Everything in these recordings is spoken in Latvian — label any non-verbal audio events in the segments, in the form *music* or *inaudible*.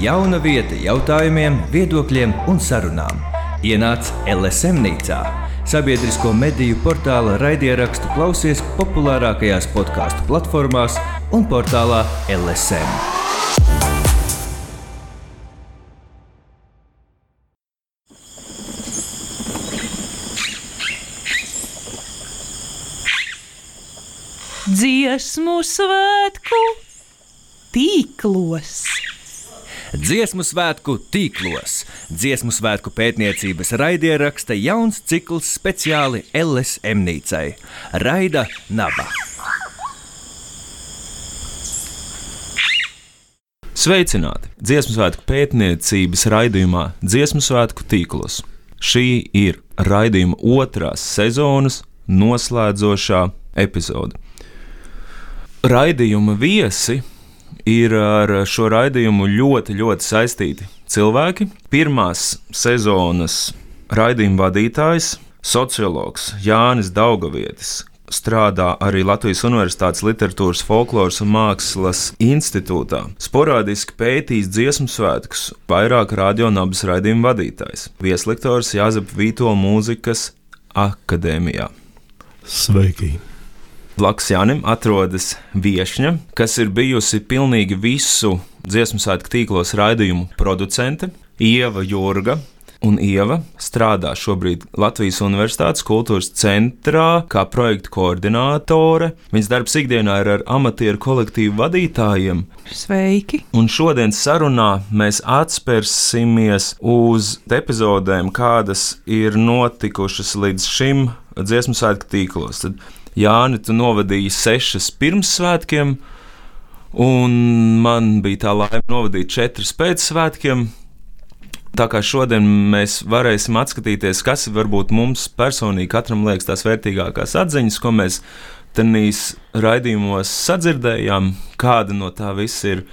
Jauna vieta jautājumiem, viedokļiem un sarunām. Ienāc LSM nīcā, sabiedrisko mediju portāla raidierakstu klausies populārākajās podkāstu platformās un portālā LSM. Dziesmu svētku tīklos. Dziesmu svētku tīklos. Dziesmu svētku pētniecības raidieraksta jauns cikls speciāli LSM nīcai - Raida Naba. Sveicināti! Dziesmu svētku pētniecības raidījumā Dziesmu svētku tīklos. Šī ir raidījuma otrās sezonas noslēdzošā epizode. Raidījuma viesi ir ar šo raidījumu ļoti, ļoti saistīti cilvēki. Pirmās sezonas raidījuma vadītājs, sociologs Jānis Daugavietis. Strādā arī Latvijas Universitātes Literatūras, Folkloras un Mākslas institūtā. Sporādiski pētījis dziesmu svētkus, vairāk radionabas raidījuma vadītājs, vieslektors Jāzep Vīto mūzikas akadēmijā. Sveiki! Blakus Jānim atrodas viesņa, kas ir bijusi pilnīgi visu dziesmu svētku tīklos raidījumu producente, Ieva Jurga. Un Ieva strādā šobrīd Latvijas Universitātes kultūras centrā kā projekta koordinātore. Viņas darbs ikdienā ir ar amatieru kolektīvu vadītājiem. Sveiki! Un šodienas sarunā mēs atspērsimies uz epizodēm, kādas ir notikušas līdz šim dziesmu svētku tīklos. Tad Jāni, tu novadīji sešas pirms svētkiem, un man bija tā laime novadīt četras pēc svētkiem. Tā kā šodien mēs varēsim atskatīties, kas varbūt mums personīgi katram liekas tās vērtīgākās atziņas, ko mēs tenīs raidījumos sadzirdējām, kāda no tā viss ir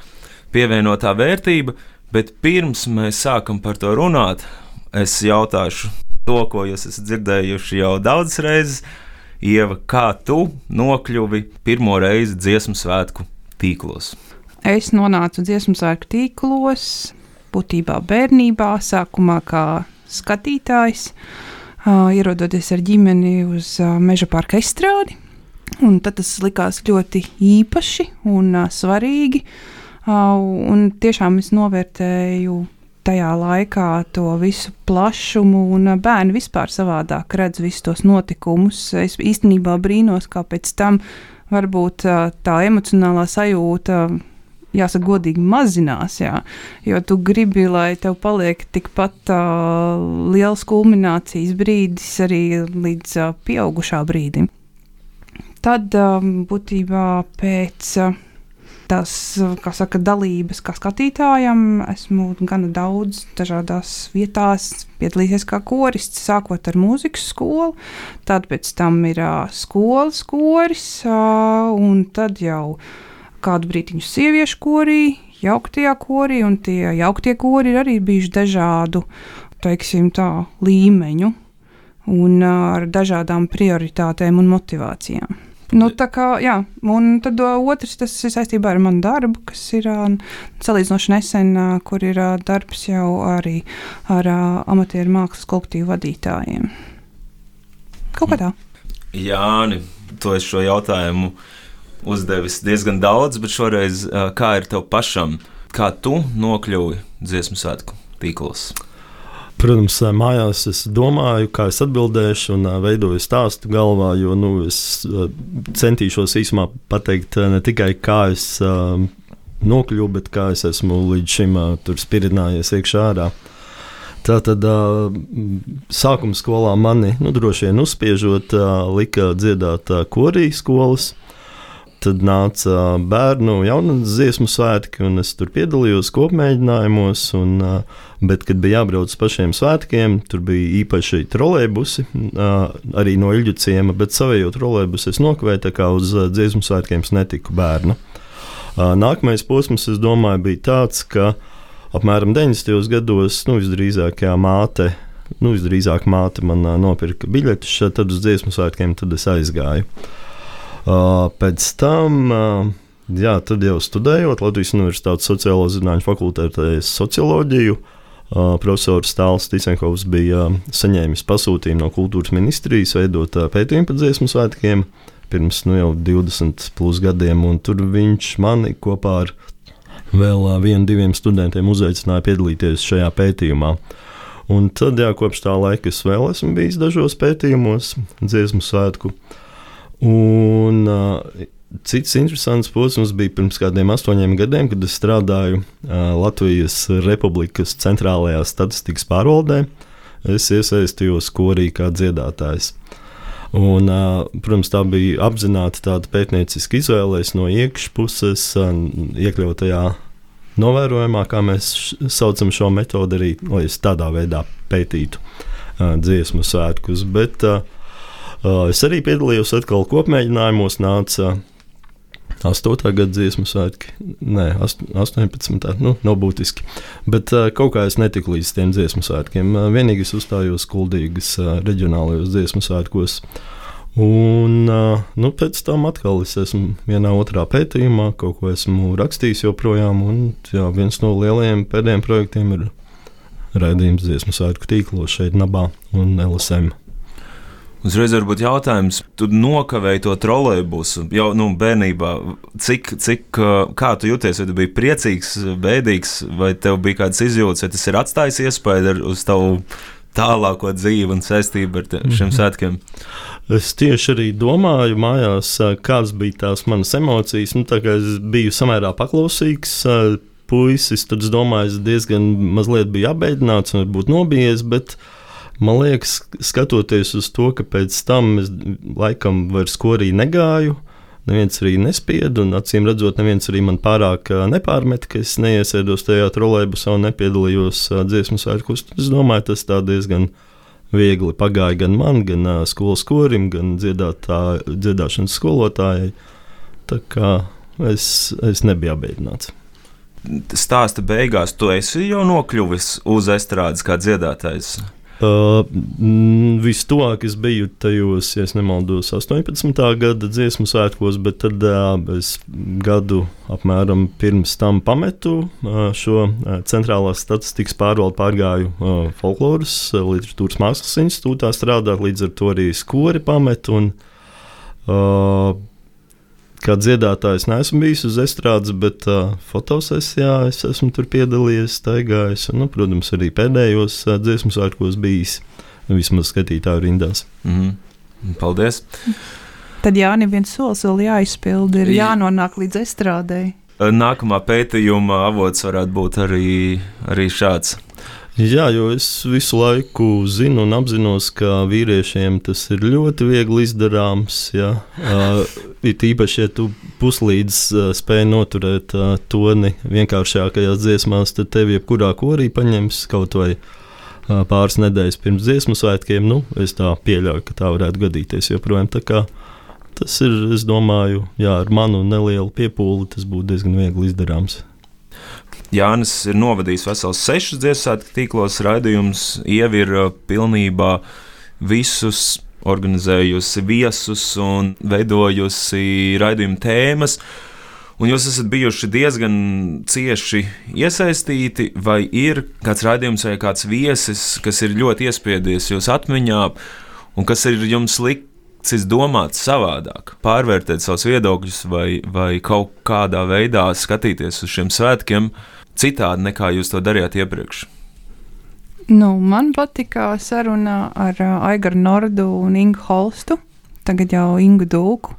pievienotā vērtība. Bet pirms mēs sākam par to runāt, es jautāšu to, ko jūs esat dzirdējuši jau daudzas reizes Ieva, kā tu nokļuvi pirmo reizi dziesmu svētku tīklos? Es nonācu dziesmu svētku tīklos, būtībā bērnībā, sākumā kā skatītājs, ierodoties ar ģimeni uz meža parka estrādi. Un tad tas likās ļoti īpaši un svarīgi. Un tiešām es novērtēju tajā laikā to visu plašumu, un bērni vispār savādāk redz visus tos notikumus. Es īstenībā brīnos, kā pēc tam varbūt tā emocionālā sajūta. Jāsaka, godīgi mazinās, jā, jo tu gribi, lai tev paliek tikpat uh, liels kulminācijas brīdis arī līdz uh, pieaugušā brīdim. Tad um, būtībā pēc uh, tās saka, dalības, kā skatītājam. Esmu gana daudz dažādās vietās piedalījies kā korists, sākot ar mūzikas skolu, tad pēc tam ir uh, skolas koris, uh, un tad jau kādu brīdiņu sieviešu korī, jauktajā korī, un tie jauktie kori ir arī bijuši dažādu, teiksim tā, līmeņu un uh, ar dažādām prioritātēm un motivācijām. Nu, tā kā, jā, un tad uh, otrs, tas ir saistībā ar manu darbu, kas ir uh, salīdzinoši nesen, uh, kur ir uh, darbs jau arī ar uh, amatieru mākslas kolektīvu vadītājiem. Kaut kā tā. Jāni, to es šo jautājumu uzdevis diezgan daudz, bet šoreiz kā ir tev pašam, kā tu nokļuvi dziesmu svētku tīklos? Protams, mājās es domāju, kā es atbildēšu, un veidoju stāstu galvā, jo nu, es centīšos īsumā pateikt ne tikai kā es nokļuvu, bet kā es esmu līdz šim tur spiridinājies iekšā ārā. Tā tad sākuma skolā mani nu, droši vien uzspiežot, lika dziedāt korijas skolas. Tad nāca bērnu jaunatnes dziesmu svētki, un es tur piedalījos kopmēģinājumos. Un, bet, kad bija jābrauc uz pašiem svētkiem, tur bija īpaši trolēļbusi, arī no Ilģu ciema, bet savējo trolēļbusu es nokavēju, tā kā uz dziesmu svētkiem es netiku bērnu. Nākamais posms, es domāju, bija tāds, ka apmēram 90. gados nu, visdrīzāk māte. Nu, visdrīzāk māte man nopirka biļetes, tad uz dziesmu svētkiem tad es aizgāju. Pēc tam jā, tad jau studējot Latvijas Universitātes sociālo zinātņu fakultātē socioloģiju. Profesors Tāls Tisenkovs bija saņēmis pasūtījumu no kultūras ministrijas veidot pētījumu par dziesmu svētkiem pirms nu, jau 20 plus gadiem, un tur viņš mani kopā ar vēl vienu, diviem studentiem uzaicināja piedalīties šajā pētījumā. Un tad, jā, kopš tā laika es vēl esmu bijis dažos pētījumos, dziesmu svētku. Un uh, Cits interesants posms bija pirms kādiem astoņiem gadiem, kad es strādāju Latvijas Republikas centrālajā statistikas pārvaldē. Es iesaistījos korī kā dziedātājs. Un, protams, tā bija apzināta tāda pētnieciska izvēle no iekšpuses, uh, iekļaut tajā novērojumā, kā mēs saucam šo metodi, arī lai es tādā veidā pētītu dziesmu svētkus. Bet uh, es arī piedalījos atkal kopmēģinājumos, nāca uh, 8. gada dziesmu svētki, nē, 18. Nu, nav būtiski. Bet uh, kaut kā es netiku līdz tiem dziesmu svētkiem. Uh, vienīgi es uzstājos Kuldīgas uh, reģionālajos dziesmu svētkos. Un uh, nu, pēc tam atkal es esmu vienā otrā pētījumā, kaut ko esmu rakstījis joprojām. Un, jā, viens no lielajiem pēdējiem projektiem ir raidījums dziesmu svētku tīklos šeit, Nabā un LSM. Uzreiz var būt jautājums, tu nokavēji to trolēļbusu jau nu, bērnībā. Cik, cik, kā tu jūties? Vai tu biji priecīgs, bēdīgs, vai tev bija kāds izjūts, vai tas ir atstājis iespēju uz tavu tālāko dzīvi un saistību ar šiem mhm. svētkiem? Es tieši arī domāju, mājās, kādas bija tās manas emocijas. Nu, es biju samērā paklausīgs puisis, tad es domāju, es diezgan mazliet biju apbeidināts un varbūt nobijies. Bet, uh, Man liekas, skatoties uz to, ka pēc tam es laikam vairs korī negāju, neviens arī nespieda, un acīm redzot, neviens arī man pārāk nepārmet, ka es neiesēdos tajā trolēļbusā un nepiedalījos dziesmu svētkos. Es domāju, tas tā diezgan viegli pagāja gan man, gan skolas korim, gan dziedātā, dziedāšanas skolotājai. Tā kā es, es nebiju apbēdināts. Stāsta beigās, tu esi jau nokļuvis uz estrādes kā dziedātājs. Uh, Vistuvāk es biju tajos, ja nemaldos, 18. gada dziesmu svētkos, bet tad uh, es gadu apmēram pirms tam pametu uh, šo centrālās statistikas pārvaldu, pārgāju uh, folkloras, uh, literatūras mākslas institūtā strādāt, līdz ar to arī skori pametu. Un, uh, kā dziedātājs neesmu bijis uz estrādes, bet uh, fotosesijā es esmu tur piedalījies, staigājis. Un, nu, protams, arī pēdējos uh, dziesmu svētkos bijis vismaz skatītāju rindās. Mm -hmm. Paldies! Tad jā, viens solis vēl jāizpild, ir jānonāk līdz estrādei. Nākamā pētījuma avots varētu būt arī, arī šāds. Jā, jo es visu laiku zinu un apzinos, ka vīriešiem tas ir ļoti viegli izdarāms. Jā. *laughs* Uh, it īpaši, ja tu puslīdz uh, spēj noturēt uh, toni vienkāršākajās dziesmās, tad tevi jebkurā korī paņems kaut vai uh, pāris nedēļas pirms dziesmu svētkiem. Nu, es tā pieļauju, ka tā varētu gadīties joprojām. Tas ir, es domāju, jā, ar manu nelielu piepūli tas būtu diezgan viegli izdarāms. Jānis ir novadījis vesels sešus dziesmu tīklos, raidījums ir uh, pilnībā visus organizējusi viesus un veidojusi raidījuma tēmas. Un jūs esat bijuši diezgan cieši iesaistīti, vai ir kāds raidījums vai kāds viesis, kas ir ļoti iespiedies jūsu atmiņā, un kas ir jums licis domāt savādāk, pārvērtēt savus viedokļus, vai, vai kaut kādā veidā skatīties uz šiem svētkiem, uh, citādi nekā jūs to darījāt iepriekš? Nu, man patika saruna ar uh, Aigaru Nordu un Ingu Holstu, tagad jau Ingu Dulku.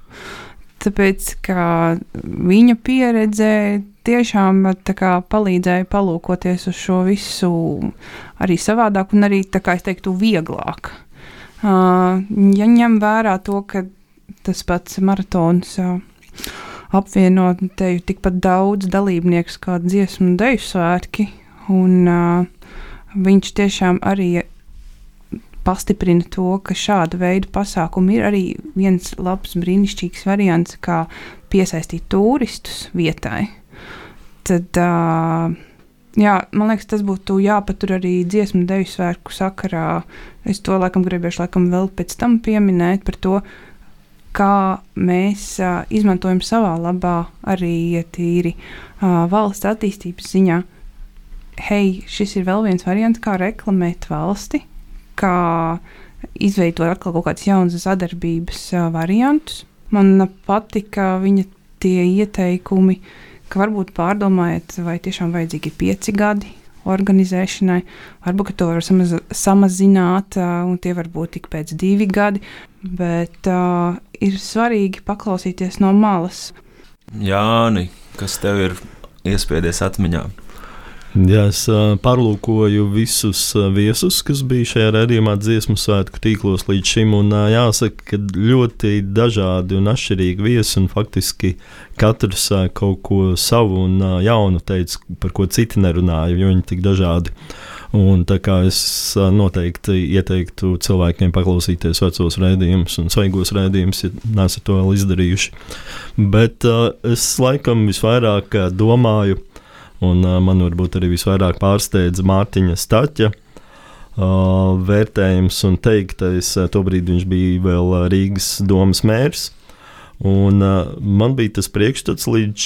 Tāpēc, ka viņa pieredze tiešām kā, palīdzēja palūkoties uz šo visu arī savādāk un arī, kā es teiktu, vieglāk. Ja ņem vērā to, ka tas pats maratons uh, apvienot teju tikpat daudz dalībnieku kā dziesmu un deju svētki. Un, viņš tiešām arī pastiprina to, ka šāda veida pasākumi ir arī viens labs, brīnišķīgs variants, kā piesaistīt turistus vietai. Tad, uh, jā, man liekas, tas būtu jāpatur arī dziesmu deju svētku sakarā. Es to laikam gribēšu laikam vēl pēc tam pieminēt par to, kā mēs uh, izmantojam savā labā arī tīri uh, valsts attīstības ziņā. Hei, šis ir vēl viens variants, kā reklamēt valsti, kā izveidot atkal kaut kādus jaunus sadarbības uh, variantus. Man patika viņa tie ieteikumi, ka varbūt pārdomājiet, vai tiešām vajadzīgi ir pieci gadi organizēšanai. Varbūt to var samaz, samazināt, un tie var būt tik pēc divi gadi, bet uh, ir svarīgi paklausīties no malas. Jāni, kas tev ir iespiedies atmiņā? Jā, es pārlūkoju visus viesus, kas bija šajā redzējumā, dziesmu svētku tīklos līdz šim. Un, jāsaka, ka ļoti dažādi un atšķirīgi viesi, un faktiski katrs kaut ko savu un jaunu teica, par ko citi nerunāja, jo viņi tik dažādi. Un, es noteikti ieteiktu cilvēkiem paklausīties vecos rādījumus un svaigos rādījumus, ja neesat to vēl izdarījuši. Bet uh, es laikam visvairāk domāju Un, man varbūt arī visvairāk pārsteidza Mārtiņa Staķa vērtējums un teiktais. Tobrīd viņš bija vēl Rīgas domas mērs. Un, uh, man bija tas priekšstats, līdz,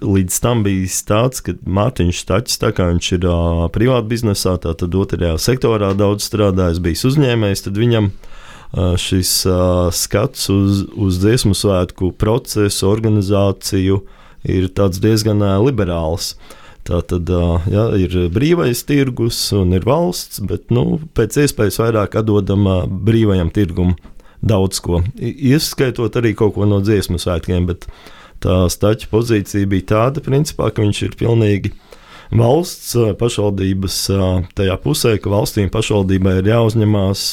līdz tam bija tāds, ka Mārtiņš Stačs, tā kā viņš ir uh, privāti biznesā, tad otrajā sektorā daudz strādājis, bijis uzņēmējs, tad viņam uh, šis uh, skats uz, uz dziesmu svētku procesu, organizāciju ir diezgan uh, liberāls. Uh, Tā tad ja, ir brīvais tirgus un ir valsts, bet nu, pēc iespējas vairāk atdodam brīvajam tirgumam daudz ko. Ieskaitot arī kaut ko no dziesmu svētkiem, bet tā staķa pozīcija bija tāda, principā, ka viņš ir pilnīgi valsts pašvaldības tajā pusē, ka valstīm pašvaldībai ir jāuzņemās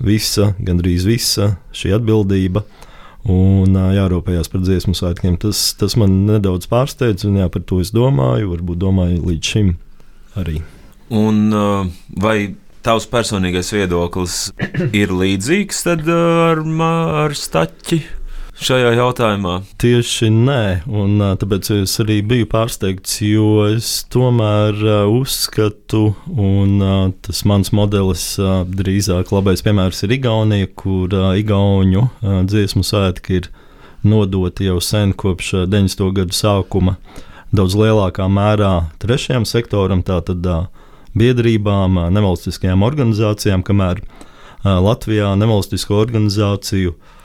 visa, gandrīz visa šī atbildība un jārūpējas par dziesmu svētkiem. Tas, tas man nedaudz pārsteidz, un jā, par to es domāju, varbūt domāju līdz šim arī. Un, vai tavs personīgais viedoklis ir līdzīgs ar, ar Staķi? Šajā jautājumā? Tieši nē, un tāpēc es arī biju pārsteigts, jo es tomēr uzskatu, un tas mans modelis drīzāk labais piemērs ir Igaunija, kur Igauņu dziesmu svētki ir nodoti jau sen kopš 90. gadu sākuma daudz lielākā mērā trešajam sektoram, tātad biedrībām, nevalstiskajām organizācijām, kamēr Latvijā nevalstisko organizāciju uh,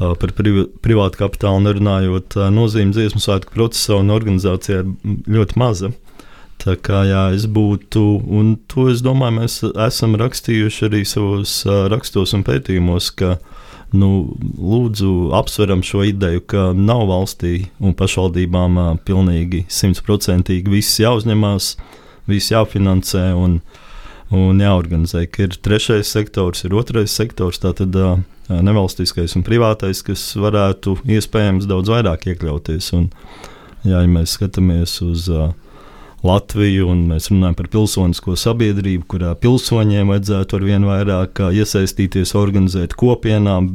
par priv privātu kapitālu nerunājot, nozīme dziesmu svētku procesā un organizācijā ir ļoti maza. Tā kā jā, es būtu, un to es domāju, mēs esam rakstījuši arī savos rakstos un pētījumos, ka nu, lūdzu apsveram šo ideju, ka nav valstī un pašvaldībām pilnīgi simtprocentīgi viss jāuzņemās, viss jāfinansē un, un jāorganizē, ka ir trešais sektors, ir otrais sektors. Tātad, nevalstiskais un privātais, kas varētu iespējams daudz vairāk iekļauties. Un, jā, ja mēs skatāmies uz uh, Latviju un mēs runājam par pilsonisko sabiedrību, kurā pilsoņiem vajadzētu ar vien vairāk iesaistīties, organizēt kopienām,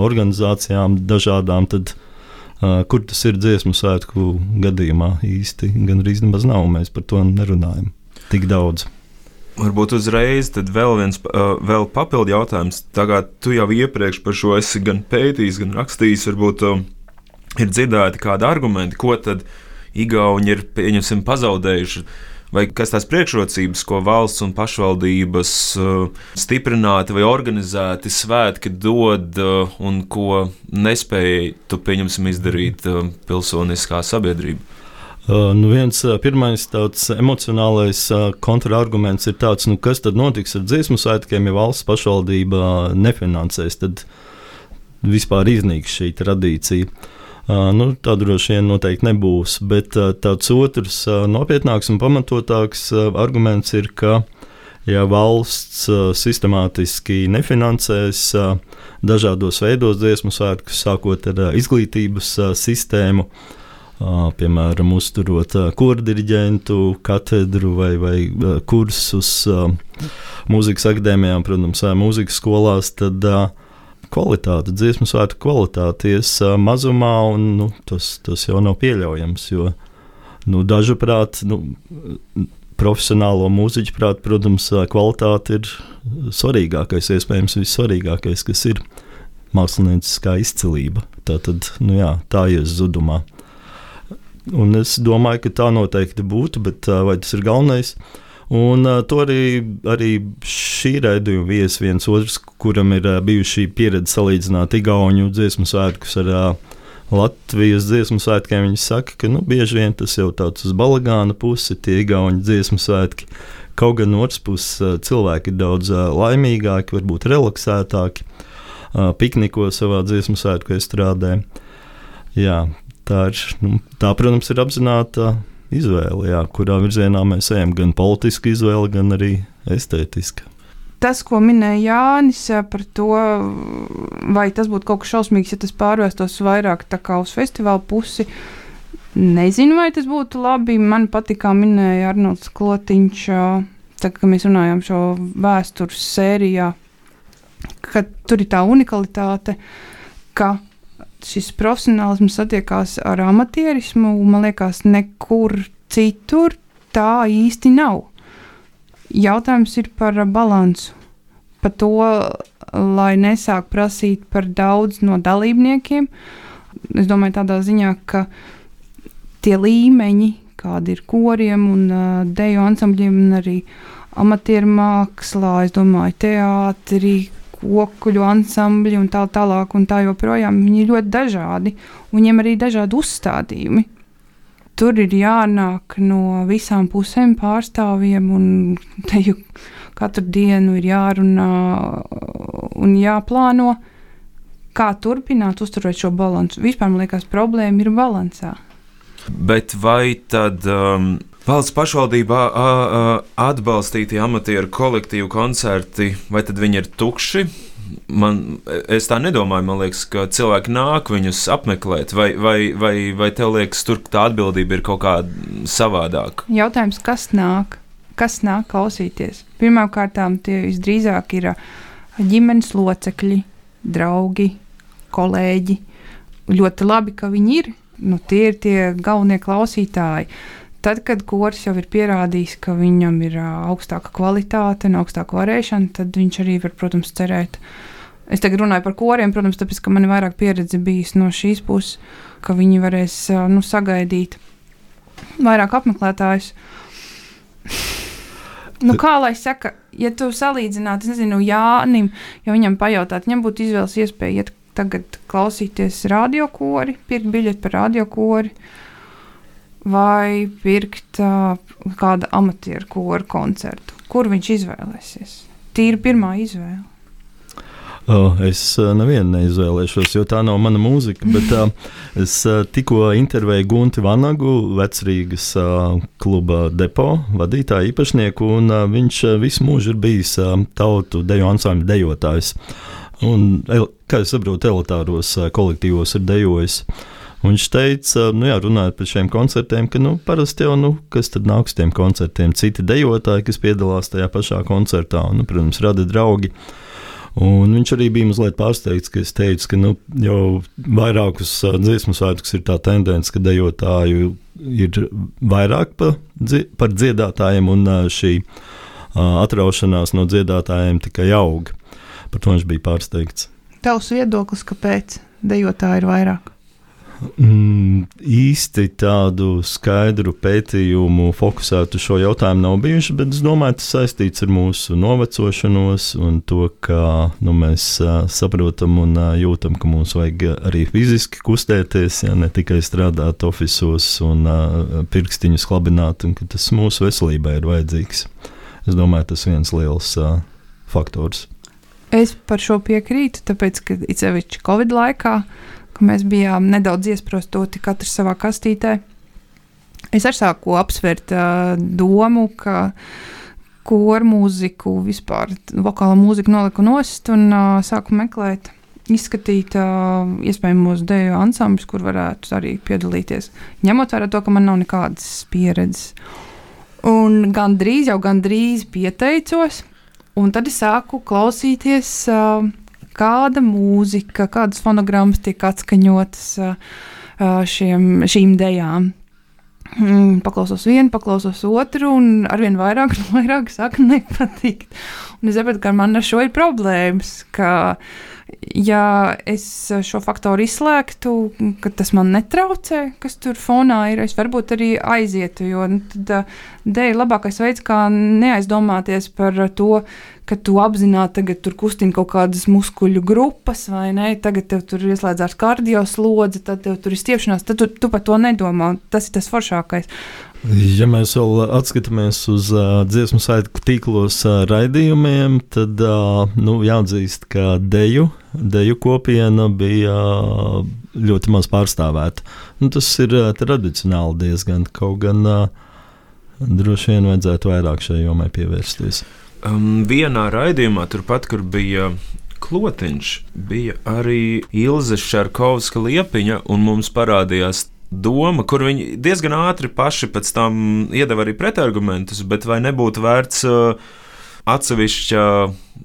organizācijām dažādām, tad uh, kur tas ir dziesmu svētku gadījumā īsti gan arī nemaz nav. Mēs par to nerunājam tik daudz. Varbūt uzreiz vēl viens vēl papildu jautājums. Tagad tu jau iepriekš par šo esi gan pētījis, gan rakstījis. Varbūt ir dzirdēti kādi argumenti, ko tad Igauni ir pazaudējuši. Vai kas tās priekšrocības, ko valsts un pašvaldības stiprināti vai organizēti svētki dod, un ko nespēja tu pieņemsim izdarīt pilsoniskā sabiedrība? Uh, nu viens uh, pirmais tāds emocionālais uh, kontrarguments ir tāds, nu kas tad notiks ar dziesmu svētkiem, ja valsts pašvaldība nefinansēs, tad vispār iznīks šī tradīcija. Nu, tā droši vien noteikti nebūs, bet tāds otrs nopietnāks un pamatotāks arguments ir, ka ja valsts sistemātiski nefinansēs dažādos veidos dziesmu svētkus, sākot ar izglītības sistēmu, piemēram, uzturot kurdiriģentu katedru vai, vai kursus mūzikas akadēmijām, protams, mūzikas skolās, tad kvalitāte, dziesmu svētku kvalitāte ies mazumā, un nu, tas, tas jau nav pieļaujams. Jo, nu, dažuprāt, nu, profesionālo mūziķu prāt, protams, kvalitāte ir svarīgākais, iespējams, vissvarīgākais, kas ir. mākslinieckā izcilība. Tā tad, nu jā, tā ies zudumā. Un es domāju, ka tā noteikti būtu, bet vai tas ir galvenais? Un to arī, arī šī raidījuma viesis, viens otrs, kuram ir bijusi pieredze salīdzināt Igaunu dziesmu svētkus ar Latvijas dziesmu svētkiem. Viņi saka, ka nu, bieži vien tas jau tāds uz balagāna pusi, tie Igaunu dziesmu svētki. Kaut gan no otras puses cilvēki ir daudz laimīgāki, varbūt relaksētāki, uh, pikniko savā dziesmu svētku strādē. Jā, tā, ir, nu, tā, protams, ir apzināta izvēle, jā, kurā virzienā mēs ejam. Gan politiska izvēle, gan arī estētiska. Tas, ko minēja Jānis par to, vai tas būtu kaut kas šausmīgs, ja tas pārvērstos vairāk uz festivāla pusi, nezinu, vai tas būtu labi. Man patīk, kā minēja Arnolds Klotiņš, tā, kad mēs runājām šo vēstures sērijā, ka tur ir tā unikalitāte, ka šis profesionālisms satiekās ar amatierismu, man liekas, nekur citur tā īsti nav. Jautājums ir par balansu, par to, lai nesāk prasīt par daudz no dalībniekiem. Es domāju, tādā ziņā, ka tie līmeņi, kādi ir koriem un uh, deju ansambļiem, un arī amatieru mākslā, es domāju, teātrī, kokuļu ansambļi un tā tālāk, un tā joprojām. Viņi ir ļoti dažādi, un viņiem arī dažādi uzstādījumi. Tur ir jānāk no visām pusēm pārstāvjiem, un te jau katru dienu ir jārunā un jāplāno, kā turpināt uzturēt šo balansu. Vispār man liekas, problēma ir balansā. Bet vai tad um, valsts pašvaldībā atbalstītie amatieru kolektīvu koncerti, vai tad viņi ir tukši? Man, es tā nedomāju, man liekas, ka cilvēki nāk viņus apmeklēt, vai, vai, vai, vai tev liekas, tur tā atbildība ir kaut kāda savādāka? Jautājums, kas nāk? Kas nāk klausīties? Pirmkārt, tie visdrīzāk ir ģimenes locekļi, draugi, kolēģi. Ļoti labi, ka viņi ir. Nu, tie ir tie galvenie klausītāji. Tad, kad kurs jau ir pierādījis, ka viņam ir augstāka kvalitāte un augstāka varēšana, tad viņš arī var, protams, cerēt. Es tagad runāju par koriem, protams, tāpēc, ka man ir vairāk pieredze bijis no šīs puses, ka viņi varēs nu, sagaidīt vairāk apmeklētājus. Nu, kā lai saka, ja tu salīdzinātu, nezinu, Jānim, ja viņam pajautātu, viņam būtu izvēles iespēja iet tagad klausīties radiokori, pirkt biļeti par radiokori, uh, vai pirkt uh, kādu amatieru koru koncertu. Kur viņš izvēlēsies? Tīri pirmā izvēle. Oh, es nevienu neizvēlēšos, jo tā nav mana mūzika. Bet uh, *laughs* es uh, tikko intervēju Gunti Vanagu, vecrīgas uh, kluba depo vadītāju īpašnieku, un uh, viņš uh, visu mūžu ir bijis uh, tautu deju ansambļu dejotājs. Un, kā es saprotu, elitāros uh, kolektīvos ir dejojis. Uh, viņš teica, nu, jā, runājot par šiem koncertiem, ka nu, parasti jau, nu, kas tad nāk uz tiem koncertiem, citi dejotāji, kas piedalās tajā pašā koncertā, un, nu, protams, rada draugi. Un viņš arī bija mazliet pārsteigts, ka es teicu, ka nu, jau vairākus dziesmu svētkus ir tā tendence, ka dejotāju ir vairāk pa, par dziedātājiem, un šī atraušanās no dziedātājiem tikai aug. Par to viņš bija pārsteigts. Tavs viedoklis, kāpēc dejotāji ir vairāk? Mm, īsti tādu skaidru pētījumu, fokusētu šo jautājumu nav bijuši, bet es domāju, tas saistīts ar mūsu novecošanos un to, ka nu, mēs uh, saprotam un uh, jūtam, ka mums vajag arī fiziski kustēties, ja ne tikai strādāt oficiālos un uh, pirkstiņus klabināt, un ka tas mūsu veselībai ir vajadzīgs. Es domāju, tas viens liels uh, faktors. Es par šo piekrītu, tāpēc, ka it sevišķi Covid laikā ka mēs bijām nedaudz iesprostoti katrs savā kastītē. Es arī sāku apsvērt uh, domu, ka koru mūziku, vispār vokāla mūziku noliku nost un uh, sāku meklēt, izskatīt uh, iespējamos deju ansambļus, kur varētu arī piedalīties. Ņemot vērā to, ka man nav nekādas pieredzes. Un gandrīz jau gandrīz pieteicos, un tad es sāku klausīties uh, kāda mūzika, kādas fonogrammas tiek atskaņotas šiem, šīm dejām. mm, paklausos vienu, paklausos otru, un arvien vairāk un vairāk saka, nepatīk. Un es saprotu, ka man ar šo ir problēmas. Ka, ja es šo faktoru izslēgtu, ka tas man netraucē, kas tur fonā ir, es varbūt arī aizietu. Jo nu, dēļ labākais veids, kā neaizdomāties par to, ka tu apzināti tagad tur kustini kaut kādas muskuļu grupas, vai ne? Tagad tev tur ieslēdzās kardioslodze, tad tev tur ir stiepšanās, tad tu, tu par to nedomā. Tas ir tas foršākais. Ja mēs vēl atskatāmies uz uh, dziesmu saitku tīklos uh, raidījumiem, tad uh, nu, jāatzīst, ka deju, deju kopiena bija uh, ļoti maz pārstāvēta. Nu, tas ir uh, tradicionāli diezgan, kaut gan uh, droši vien vajadzētu vairāk šai jomai pievērsties. Um, vienā raidījumā, turpat, kur bija klotiņš, bija arī Ilze Šarkovska liepiņa, un mums parādījās doma, kur viņi diezgan ātri paši pēc tam iedeva arī pretargumentus, bet vai nebūtu vērts uh, atsevišķa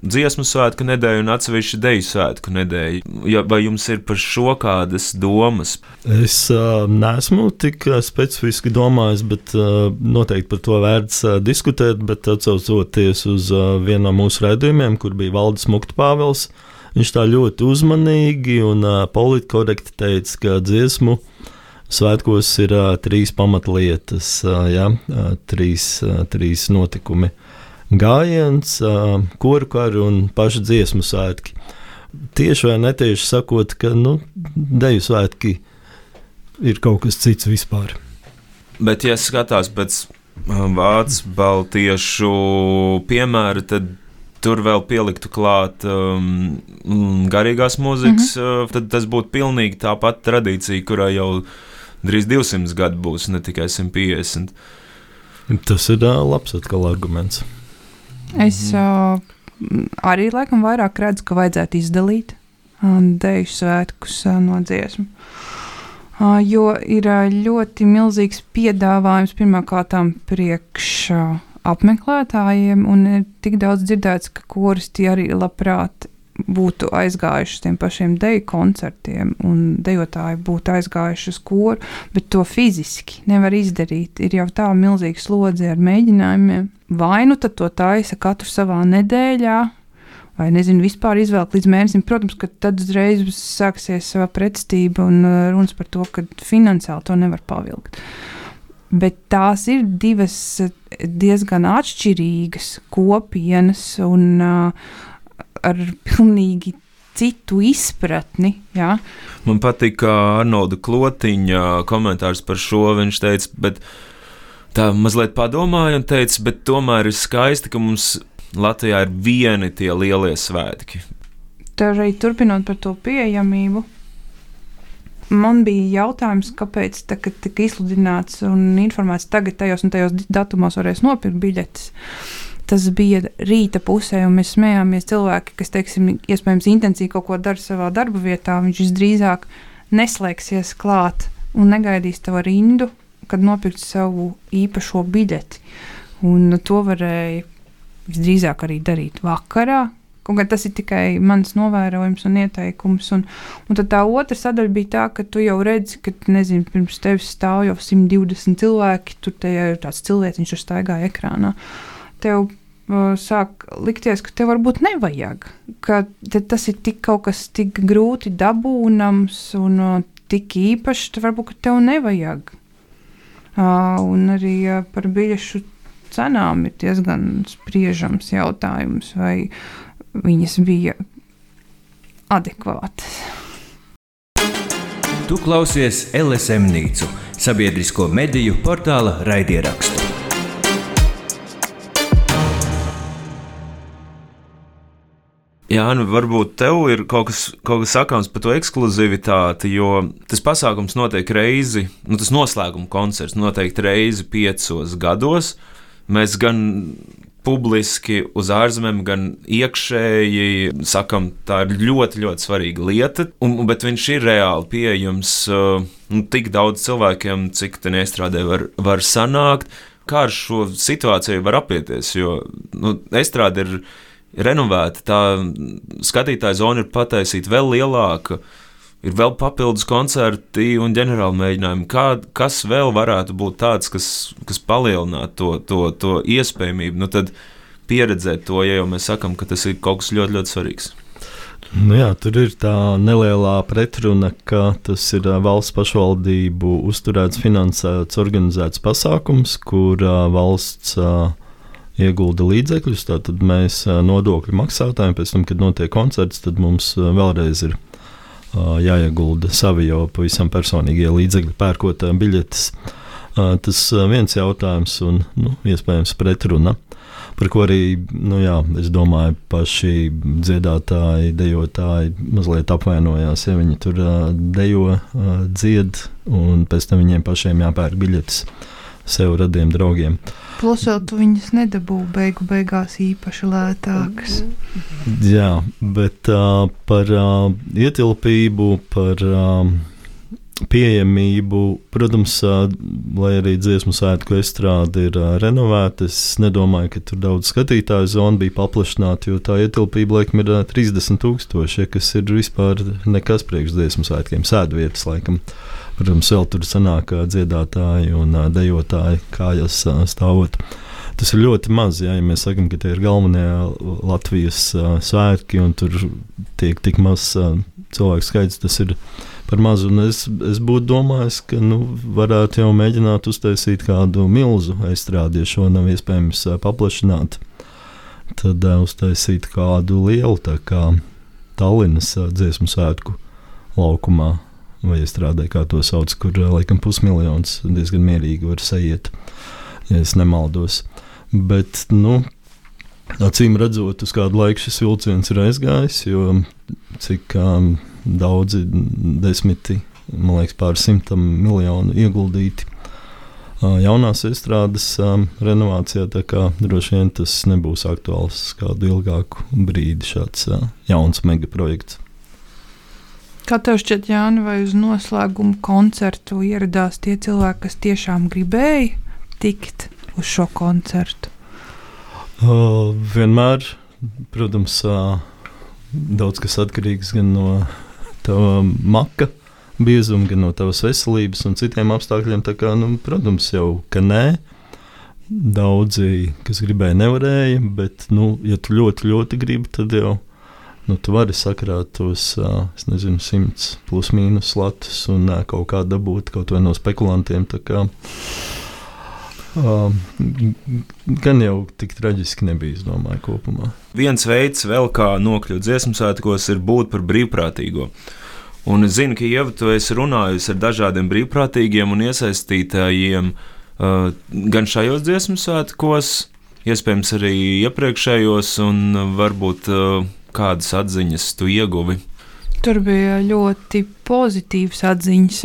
dziesmu svētku nedēļa un atsevišķa deju svētku nedēļa. Ja, vai jums ir par šo kādas domas? Es uh, neesmu tik specifiski domājis, bet uh, noteikti par to vērts uh, diskutēt. Bet atcaucoties uz uh, vienu no mūsu raidījumiem, kur bija Valdis Mukta Pāvils, viņš tā ļoti uzmanīgi un uh, politkorekti teica, ka dziesmu. Svētkos ir uh, trīs pamatlietas, uh, ja, uh, trīs, uh, trīs notikumi. Uh, gājiens, koru kari un paši dziesmu svētki. Tieši vai netieši sakot, ka nu, deju svētki ir kaut kas cits vispār. Bet, ja skatās pēc vācu baltiešu piemēra, tad tur vēl pieliktu klāt um, garīgās mūzikas, mm -hmm. tad tas būtu pilnīgi tā pati tradīcija, kurai jau drīz 200 gadi būs, ne tikai 150. Tas ir uh, labs atkal arguments. Es uh, arī laikam vairāk redzu, ka vajadzētu izdalīt uh, deju svētkus uh, no dziesmu. Uh, jo ir uh, ļoti milzīgs piedāvājums pirmkārt priekš uh, apmeklētājiem, un ir tik daudz dzirdēts, ka koristi arī labprāt būtu aizgājuši uz tiem pašiem deju koncertiem, un dejotāji būtu aizgājuši uz koru, bet to fiziski nevar izdarīt. Ir jau tā milzīga slodze ar mēģinājumiem. Vai nu to taisa katru savā nedēļā, vai nezinu, vispār izvēlēt līdz mēnesim. Protams, ka tad uzreiz sāksies sava pretstība un uh, runas par to, ka finansiāli to nevar pavilkt. Bet tās ir divas uh, diezgan atšķirīgas kopienas, un uh, ar pilnīgi citu izpratni. Ja? Man patīk Arnolda Klotiņa komentārs par šo. Viņš teica, bet tā mazliet padomāja un teica, bet tomēr ir skaisti, ka mums Latvijā ir vieni tie lielie svētki. Tā arī turpinot par to pieejamību. Man bija jautājums, kāpēc tā, tika izsludināts un informēts tagad, tajos un tajos datumos varēs nopirkt biļetes tas bija rīta pusē, un mēs smējāmies cilvēki, kas, teiksim, iespējams, intensīvi kaut ko dara savā darba vietā. Viņš visdrīzāk neslēgsies klāt un negaidīs tavu rindu, kad nopirkt savu īpašo biļeti. Un to varēja visdrīzāk arī darīt vakarā. Kaut gan tas ir tikai mans novērojums un ieteikums. Un, un tad tā otra sadaļa bija tā, ka tu jau redzi, ka nezinu, pirms tevis stāv jau 120 cilvēki, tur ir tāds cilvēks, kurš staigāja ekrānā. Uh, tev sāk likties, ka tev varbūt nevajag. Ka tas ir tik kaut kas tik grūti dabūnams un tik īpašs, tad varbūt tev nevajag. Un arī par biļešu cenām ir diezgan spriežams jautājums, vai viņas bija adekvātas. Tu klausies LSM Nīcu, sabiedrisko mediju portāla raidierakstu. Jā, nu varbūt tev ir kaut kas, kaut kas sakāms par to ekskluzivitāti, jo tas pasākums notiek reizi, nu, tas noslēguma koncerts notiek reizi piecos gados. Mēs gan publiski uz ārzemēm, gan iekšēji sakam, tā ir ļoti, ļoti svarīga lieta, un, bet viņš ir reāli pieejams uh, nu, tik daudz cilvēkiem, cik ten iestrādē var, var sanākt. Kā ar šo situāciju var apieties? Jo nu, estrāde ir renovēta, tā skatītāja zona ir pataisīta vēl lielāka. ir vēl papildus koncerti un ģenerāli mēģinājumi. Kā, kas vēl varētu būt tāds, kas, kas palielinātu to, to, to iespējamību? Nu, tad pieredzēt to, ja jau mēs sakām, ka tas ir kaut kas ļoti, ļoti svarīgs. Nu jā, tur ir tā nelielā pretruna, ka tas ir valsts pašvaldību uzturēts, finansēts, organizēts pasākums, kur valsts uh, iegulda līdzekļus. Tad mēs nodokļu maksātājiem, pēc tam, kad notiek koncerts, tad mums vēlreiz ir jāiegulda savi jau pavisam personīgie līdzekļi, pērkot biļetes. Tas viens jautājums, un nu, iespējams pretruna, par ko arī, nu, jā, es domāju, paši dziedātāji, dejotāji mazliet apvainojās, ja viņi tur dejo, dzied, un pēc tam viņiem pašiem jāpērk biļetes sev radiem draugiem. Plus vēl tu viņas nedabūji beigu beigās īpaši lētākas. Jā, bet uh, par uh, ietilpību, par uh, pieejamību, protams, uh, lai arī dziesmu svētku estrāde ir uh, renovēta, es nedomāju, ka tur daudz skatītāju zonu bija paplašināta, jo tā ietilpība laikam ir uh, 30 tūkstoši, ja, kas ir vispār nekas priekš dziesmu svētkiem, sēdvietas laikam. Uh, Protams, vēl tur sanāk dziedātāji un dejotāji kājas stāvot. Tas ir ļoti maz, ja, ja mēs sakām, ka tie ir galvenie Latvijas svētki un tur tiek tik maz cilvēku skaits. Tas ir par mazu. Es, es būtu domājis, ka nu, varētu jau mēģināt uztaisīt kādu milzu aizstrādi, ja šo nav iespējams paplašināt. Tad uh, uztaisīt kādu lielu, tā kā Tallinas uh, dziesmu svētku laukumā vai iestrādē, kā to sauc, kur eh, laikam pusmiljons diezgan mierīgi var sajiet, ja es nemaldos. Bet, nu, acīm redzot, uz kādu laiku šis vilciens ir aizgājis, jo cik um, daudzi desmiti, man liekas, pār simtam miljonu ieguldīti uh, jaunās iestrādes um, renovācijā, tā kā droši vien tas nebūs aktuāls kādu ilgāku brīdi šāds uh, jauns megaprojekts. Kā tev šķiet, Jāni, vai uz noslēguma koncertu ieradās tie cilvēki, kas tiešām gribēja tikt uz šo koncertu? Uh, vienmēr, protams, uh, daudz kas atkarīgs gan no tava maka biezuma, gan no tavas veselības un citiem apstākļiem. Kā, nu, protams, jau ka nē. Daudzi, kas gribēja, nevarēja, bet, nu, ja tu ļoti, ļoti gribi, tad jau nu, tu vari sakrāt tos, es nezinu, simts plus mīnus latus un kaut kā dabūt kaut vai no spekulantiem. Uh, gan jau tik traģiski nebija, es domāju, kopumā. Viens veids, vēl kā nokļūt dziesmu svētkos, ir būt par brīvprātīgo. Un es zinu, ka Ieva, tu esi runājusi ar dažādiem brīvprātīgiem un iesaistītājiem uh, gan šajos dziesmu svētkos, iespējams, arī iepriekšējos, un varbūt uh, kādas atziņas tu ieguvi? Tur bija ļoti pozitīvas atziņas.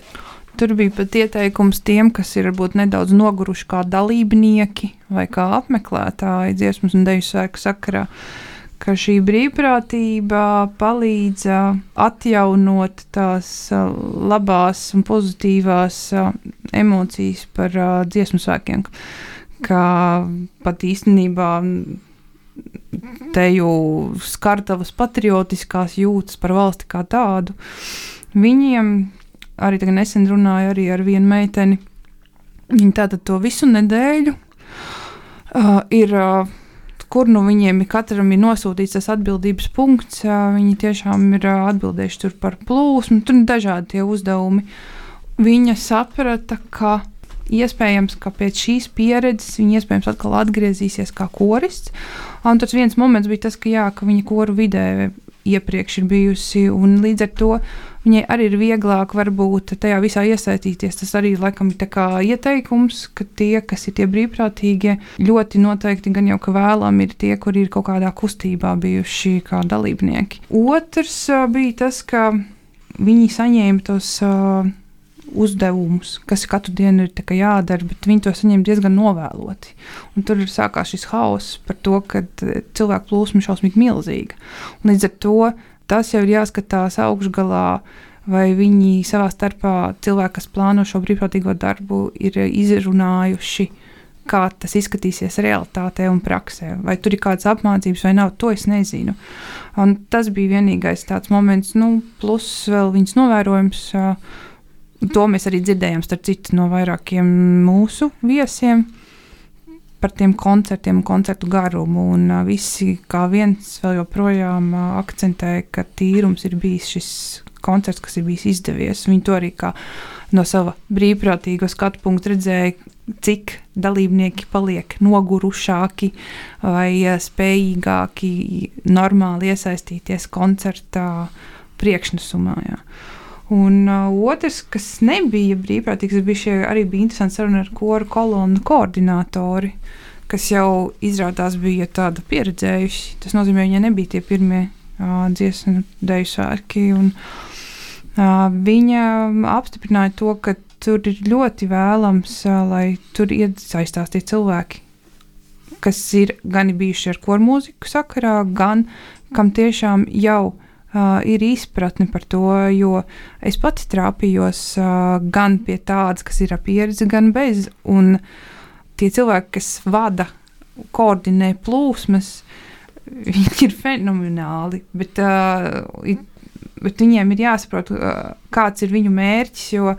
Tur bija pat ieteikums tiem, kas ir varbūt nedaudz noguruši kā dalībnieki vai kā apmeklētāji dziesmas un deju svēku sakarā, ka šī brīvprātība palīdz atjaunot tās labās un pozitīvās emocijas par dziesmu svēkiem. Kā pat īstenībā teju skartavas patriotiskās jūtas par valsti kā tādu. Viņiem arī nesen runāju arī ar vienu meiteni. Viņa tātad to visu nedēļu uh, ir. Uh, kur nu viņiem ir katram ir nosūtīts tas atbildības punkts. Viņi tiešām ir atbildējuši par plūsmu, tur ir dažādi tie uzdevumi. Viņa saprata, ka iespējams, ka pēc šīs pieredzes viņa iespējams atkal atgriezīsies kā korists. Un tas viens moments bija tas, ka, jā, ka viņa koru vidē iepriekš ir bijusi, un līdz ar to viņai arī ir vieglāk varbūt tajā visā iesaistīties. Tas arī laikam ir ieteikums, ka tie, kas ir tie brīvprātīgie, ļoti noteikti gan jau ka vēlami ir tie, kuri ir kaut kādā kustībā bijuši kā dalībnieki. Otrs bija tas, ka viņi saņēma tos. Uh, uzdevumus, kas katru dienu ir jādara, bet viņi to saņem diezgan novēloti. Un tur sākās šis haoss par to, ka e, cilvēku plūsma ir šausmīgi milzīga. Un līdz ar to tas jau ir jāskatās augšgalā. Vai viņi savā starpā, cilvēki, kas plāno šo brīvprātīgo darbu, ir izrunājuši kā tas izskatīsies realitātē un praksē. Vai tur ir kādas apmācības vai nav, to es nezinu. Un tas bija vienīgais tāds moments, nu, plus vēl viņas novērojums. To mēs arī dzirdējām, starp citu, no vairākiem mūsu viesiem par tiem koncertiem koncertu garumu. Un visi kā viens vēl joprojām akcentē, ka tīrums ir bijis šis koncerts, kas ir bijis izdevies. Viņi to arī no sava brīvprātīga skatu punkta redzēja, cik dalībnieki paliek nogurušāki vai spējīgāki normāli iesaistīties koncertā priekšnesumā. Jā. Un uh, otrs, kas nebija brīvprātīgs, bija šie, arī bija interesants saruna ar koru kolonu koordinātori, kas jau izrādās bija tāda pieredzējuši. Tas nozīmē, ka viņi nebija tie pirmie uh, dziesmu deju svētki. Un, uh, viņa apstiprināja to, ka tur ir ļoti vēlams, uh, lai tur iesaistās tie cilvēki, kas ir gan bijuši ar koru mūziku sakarā, gan kam tiešām jau ir Uh, ir izpratne par to, jo es pati trāpījos uh, gan pie tādas, kas ir ar pieredzi, gan bez. Un tie cilvēki, kas vada, koordinē plūsmas, viņi ir fenomenāli. Bet, uh, bet viņiem ir jāsaprot, uh, kāds ir viņu mērķis. Jo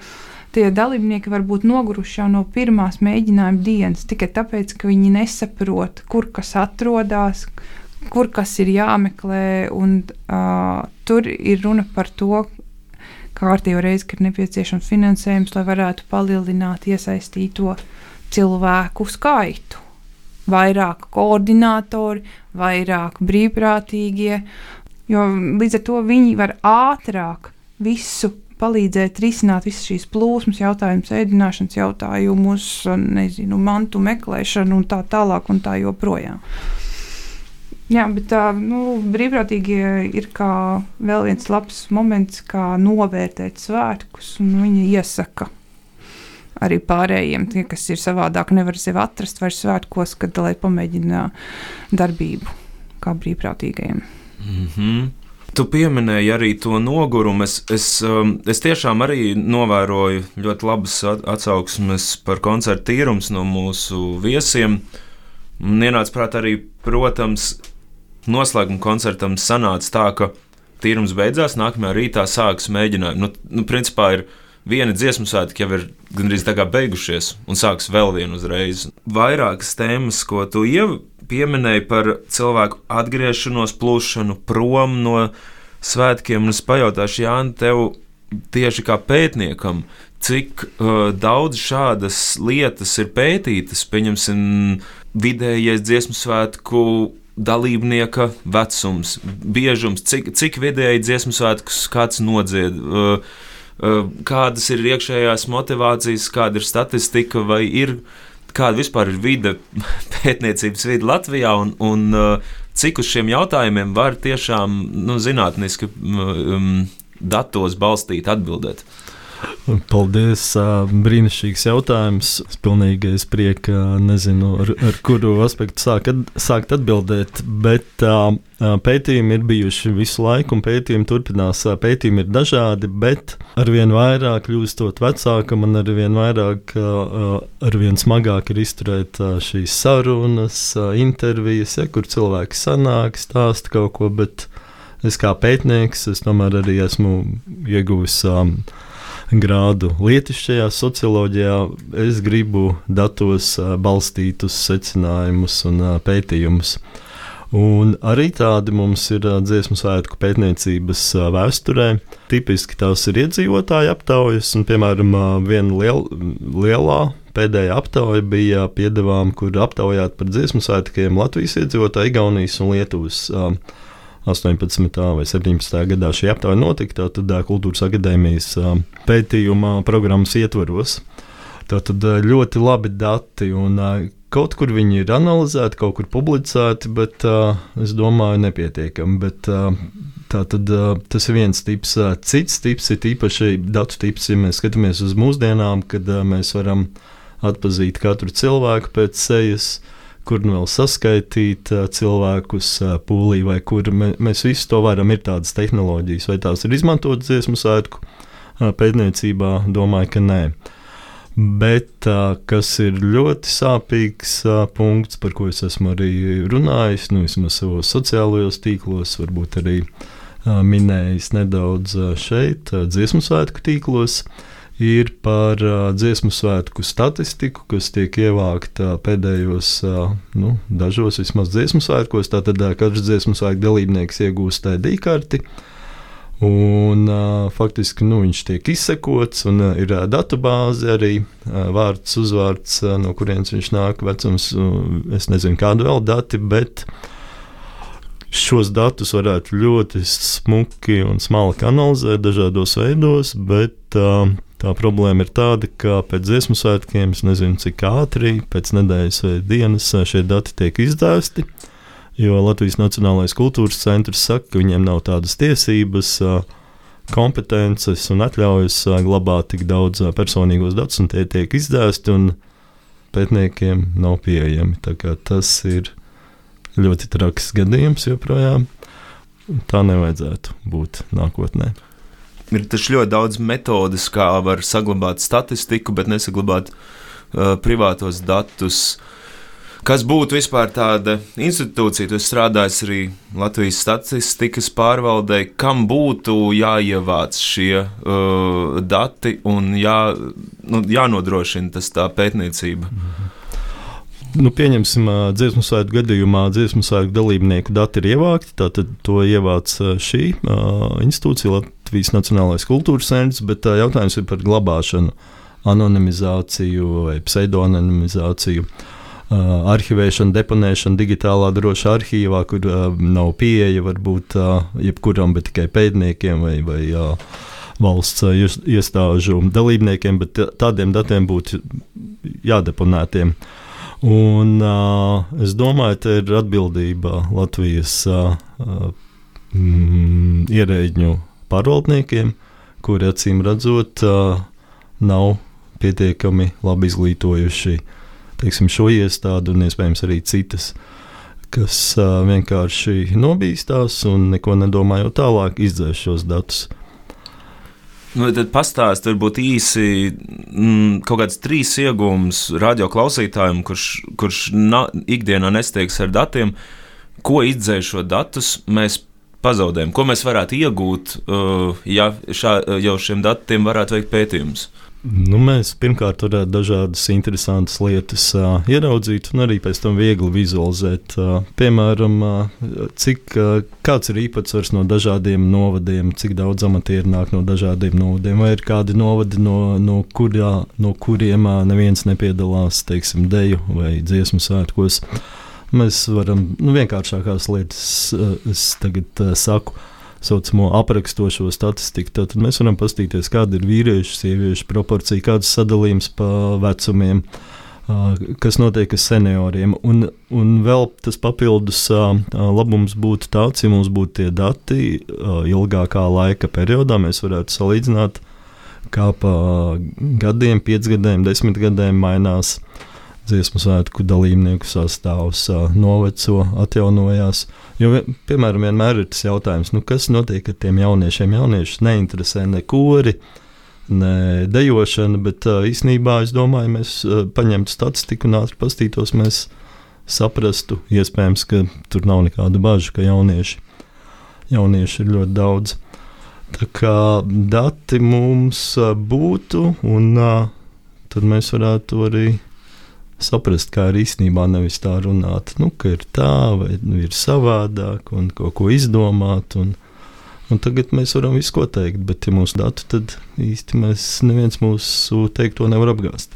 tie dalībnieki var būt noguruši jau no pirmās mēģinājuma dienas, tikai tāpēc, ka viņi nesaprot, kur kas atrodas kur kas ir jāmeklē. Un, uh, tur ir runa par to, kārtīgi reizi, ka ir nepieciešams finansējums, lai varētu palielināt iesaistīto cilvēku skaitu. Vairāk koordinatori, vairāk brīvprātīgie, jo līdz ar to viņi var ātrāk visu palīdzēt risināt visas šīs plūsmas, jautājumus, ēdināšanas jautājumus, nezinu, mantu meklēšanu un tā tālāk un tā joprojām. Jā, bet tā nu, brīvprātīgi ir vēl viens labs moments, kā novērtēt svētkus. Viņi iesaka arī pārējiem, tie, kas ir savādāk, nevar sevi atrast vairs svētkos, kad lai pamēģina darbību kā brīvprātīgajiem. Mm -hmm. Tu pieminēji arī to nogurumu. Es, es, um, es tiešām arī novēroju ļoti labas atsauksmes par koncertu tīrums no mūsu viesiem. Man ienāca prātā arī, protams, noslēguma koncertam sanāca tā, ka tīrums beidzās, nākamajā rītā sākas mēģinājumi. Nu, nu, principā ir viena dziesmu svētki jau ir gandrīz tā kā beigušies, un sāks vēl viena uzreiz. Vairākas tēmas, ko tu jau pieminēji par cilvēku atgriešanos, plūšanu prom no svētkiem, un es pajautāšu Jāni, tev tieši kā pētniekam, cik uh, daudz šādas lietas ir pētītas, pieņemsim, vidējais dziesmu svētku dalībnieka vecums, biežums, cik, cik vidēji dziesmu svētkus kāds nodzied. Uh, uh, kādas ir iekšējās motivācijas, kāda ir statistika, vai ir kāda vispār ir vide, *laughs* pētniecības vide Latvijā, un, un uh, cik uz šiem jautājumiem var tiešām nu, zinātniski um, datos balstīt atbildēt. Paldies! Brīnišķīgs jautājums. Es pilnīgi es prieku, nezinu, ar, ar kuru aspektu sāk, sākt atbildēt, bet pētījumi ir bijuši visu laiku, un pētījumi turpinās. Pētījumi ir dažādi, bet arvien vairāk kļūstot vecākam, un arvien vairāk, arvien smagāk ir izturēt šīs sarunas, intervijas, ja, kur cilvēki sanāk, stāsta kaut ko, bet es kā pētnieks, es tomēr arī esmu ieguvis. Um, grādu lietišķajā socioloģijā, es gribu datos balstītus secinājumus un pētījumus. Un arī tādi mums ir dziesmu svētku pētniecības vēsturē. Tipiski tās ir iedzīvotāju aptaujas, un, piemēram, viena liel, lielā pēdējā aptauja bija piedevām, kur aptaujāt par dziesmu svētkiem Latvijas iedzīvotāju, Igaunijas un Lietuvas. Uh, 18. vai 17. gadā šī aptaujā notika, tad Kultūras akadēmijas pētījuma programmas ietvaros. Tātad ļoti labi dati, un kaut kur viņi ir analizēti, kaut kur publicēti, bet es domāju, nepietiekami. Bet, Tātad tas ir viens tips. Cits tips ir īpaši datu tips, ja mēs skatāmies uz mūsdienām, kad mēs varam atpazīt katru cilvēku pēc sejas kur nu vēl saskaitīt cilvēkus pūlī, vai kur mē, mēs visi to varam. Ir tādas tehnoloģijas, vai tās ir izmantotas dziesmu svētku pētniecībā, domāju, ka nē. Bet kas ir ļoti sāpīgs punkts, par ko es esmu arī runājis, nu, vismaz savos sociālajos tīklos, varbūt arī minējis nedaudz šeit, dziesmu svētku tīklos, ir par uh, dziesmu svētku statistiku, kas tiek ievākta pēdējos, nu, dažos vismaz dziesmu svētkos. Tātad katrs dziesmu svētku dalībnieks iegūst ID karti. Un, uh, faktiski nu, viņš tiek izsekots, un uh, ir uh, datubāze arī uh, vārds, uzvārds, uh, no kurienes viņš nāk, vecums. Uh, es nezinu, kādu vēl dati, bet šos datus varētu ļoti smuki un smalki analizēt dažādos veidos. Bet, uh, tā problēma ir tāda, ka pēc dziesmu svētkiem, es nezinu, cik ātri, pēc nedēļas vai dienas šie dati tiek izdēsti. Jo Latvijas Nacionālais kultūras centrs saka, ka viņiem nav tādas tiesības, kompetences un atļaujas glabāt tik daudz personīgos datus, un tie tiek izdēsti, un pētniekiem nav pieejami. Tas ir ļoti traks gadījums joprojām. Tā nevajadzētu būt nākotnē. Ir taču ļoti daudz metodas, kā var saglabāt statistiku, bet nesaglabāt uh, privātos datus. Uh, Kas būtu vispār tāda institūcija, tu strādājas arī Latvijas statistikas pārvaldē, kam būtu jāievāc šie uh, dati un jā, nu, jānodrošina tas tā pētniecība? Nu, pieņemsim, dziesmu svētku gadījumā dziesmu svētku dalībnieku dati ir ievākti. Tātad to ievāc šī uh, institūcija, Latvijas Nacionālais kultūras centrs, bet uh, jautājums ir par glabāšanu, anonimizāciju vai pseidonimizāciju. Uh, arhivēšana, deponēšana digitālā drošā arhīvā, kur uh, nav pieeja varbūt uh, jebkuram, bet tikai pētniekiem vai, vai uh, valsts uh, iestāžu dalībniekiem, bet tādiem datiem būtu jādeponētiem. Un, uh, es domāju, ka ir atbildība Latvijas uh, mm, ierēģņu pārvaldniekiem, kuri acīm redzot, nav pietiekami labi izglītojuši teiksim, šo iestādi un iespējams arī citas, kas vienkārši nobīstās un neko nedomājot tālāk, izdzēs šos datus. Nu, tad pastāstiet, varbūt īsi mm, kaut kāds trīs iegūmus radio klausītājiem, kurš, kurš na, ikdienā nesteigs ar datiem, ko izdzēšot datus mēs pazaudējam, ko mēs varētu iegūt, uh, ja šā, jau šiem datiem varētu veikt pētījumus. Nu, mēs pirmkārt varētu dažādas interesantas lietas uh, ieraudzīt, un arī pēc tam viegli vizualizēt. Uh, piemēram, uh, cik, uh, kāds ir īpatsvars no dažādiem novadiem, cik daudz amatieru nāk no dažādiem novadiem, vai ir kādi novadi, no, no, kurā, no kuriem uh, neviens nepiedalās, teiksim, deju vai dziesmu svētkos. Mēs varam nu, vienkāršākās lietas, uh, es tagad uh, saku. Saucamo aprakstošo statistiku. Tad mēs varam paskatīties, kāda ir vīriešu, sieviešu proporcija, kāds sadalījums pa vecumiem. Kas notiek ar senioriem. Un, un vēl tas papildus labums būtu tāds, ja mums būtu tie dati ilgākā laika periodā, mēs varētu salīdzināt, kā pa gadiem, piecgadiem, desmit gadiem mainās uh, dziesmu svētku dalībnieku sastāvs noveco, atjaunojās. Jo, piemēram, vienmēr ir tas jautājums, nu, kas notiek ar tiem jauniešiem. Jauniešus neinteresē ne kori, ne dejošana, bet īsnībā es domāju, mēs paņemtu statistiku un ātri pastītos, mēs saprastu, iespējams, ka tur nav nekāda bažu, ka jaunieši, jaunieši ir ļoti daudz. Tā kā dati mums būtu, un tad mēs varētu arī saprast, kā ir īstenībā nevis tā runāt, nu, ka ir tā vai nu, ir savādāk un kaut ko izdomāt. Un, un tagad mēs varam visu ko teikt, bet, ja mūsu datu, tad īsti mēs neviens mūsu teikto nevar apgāzt.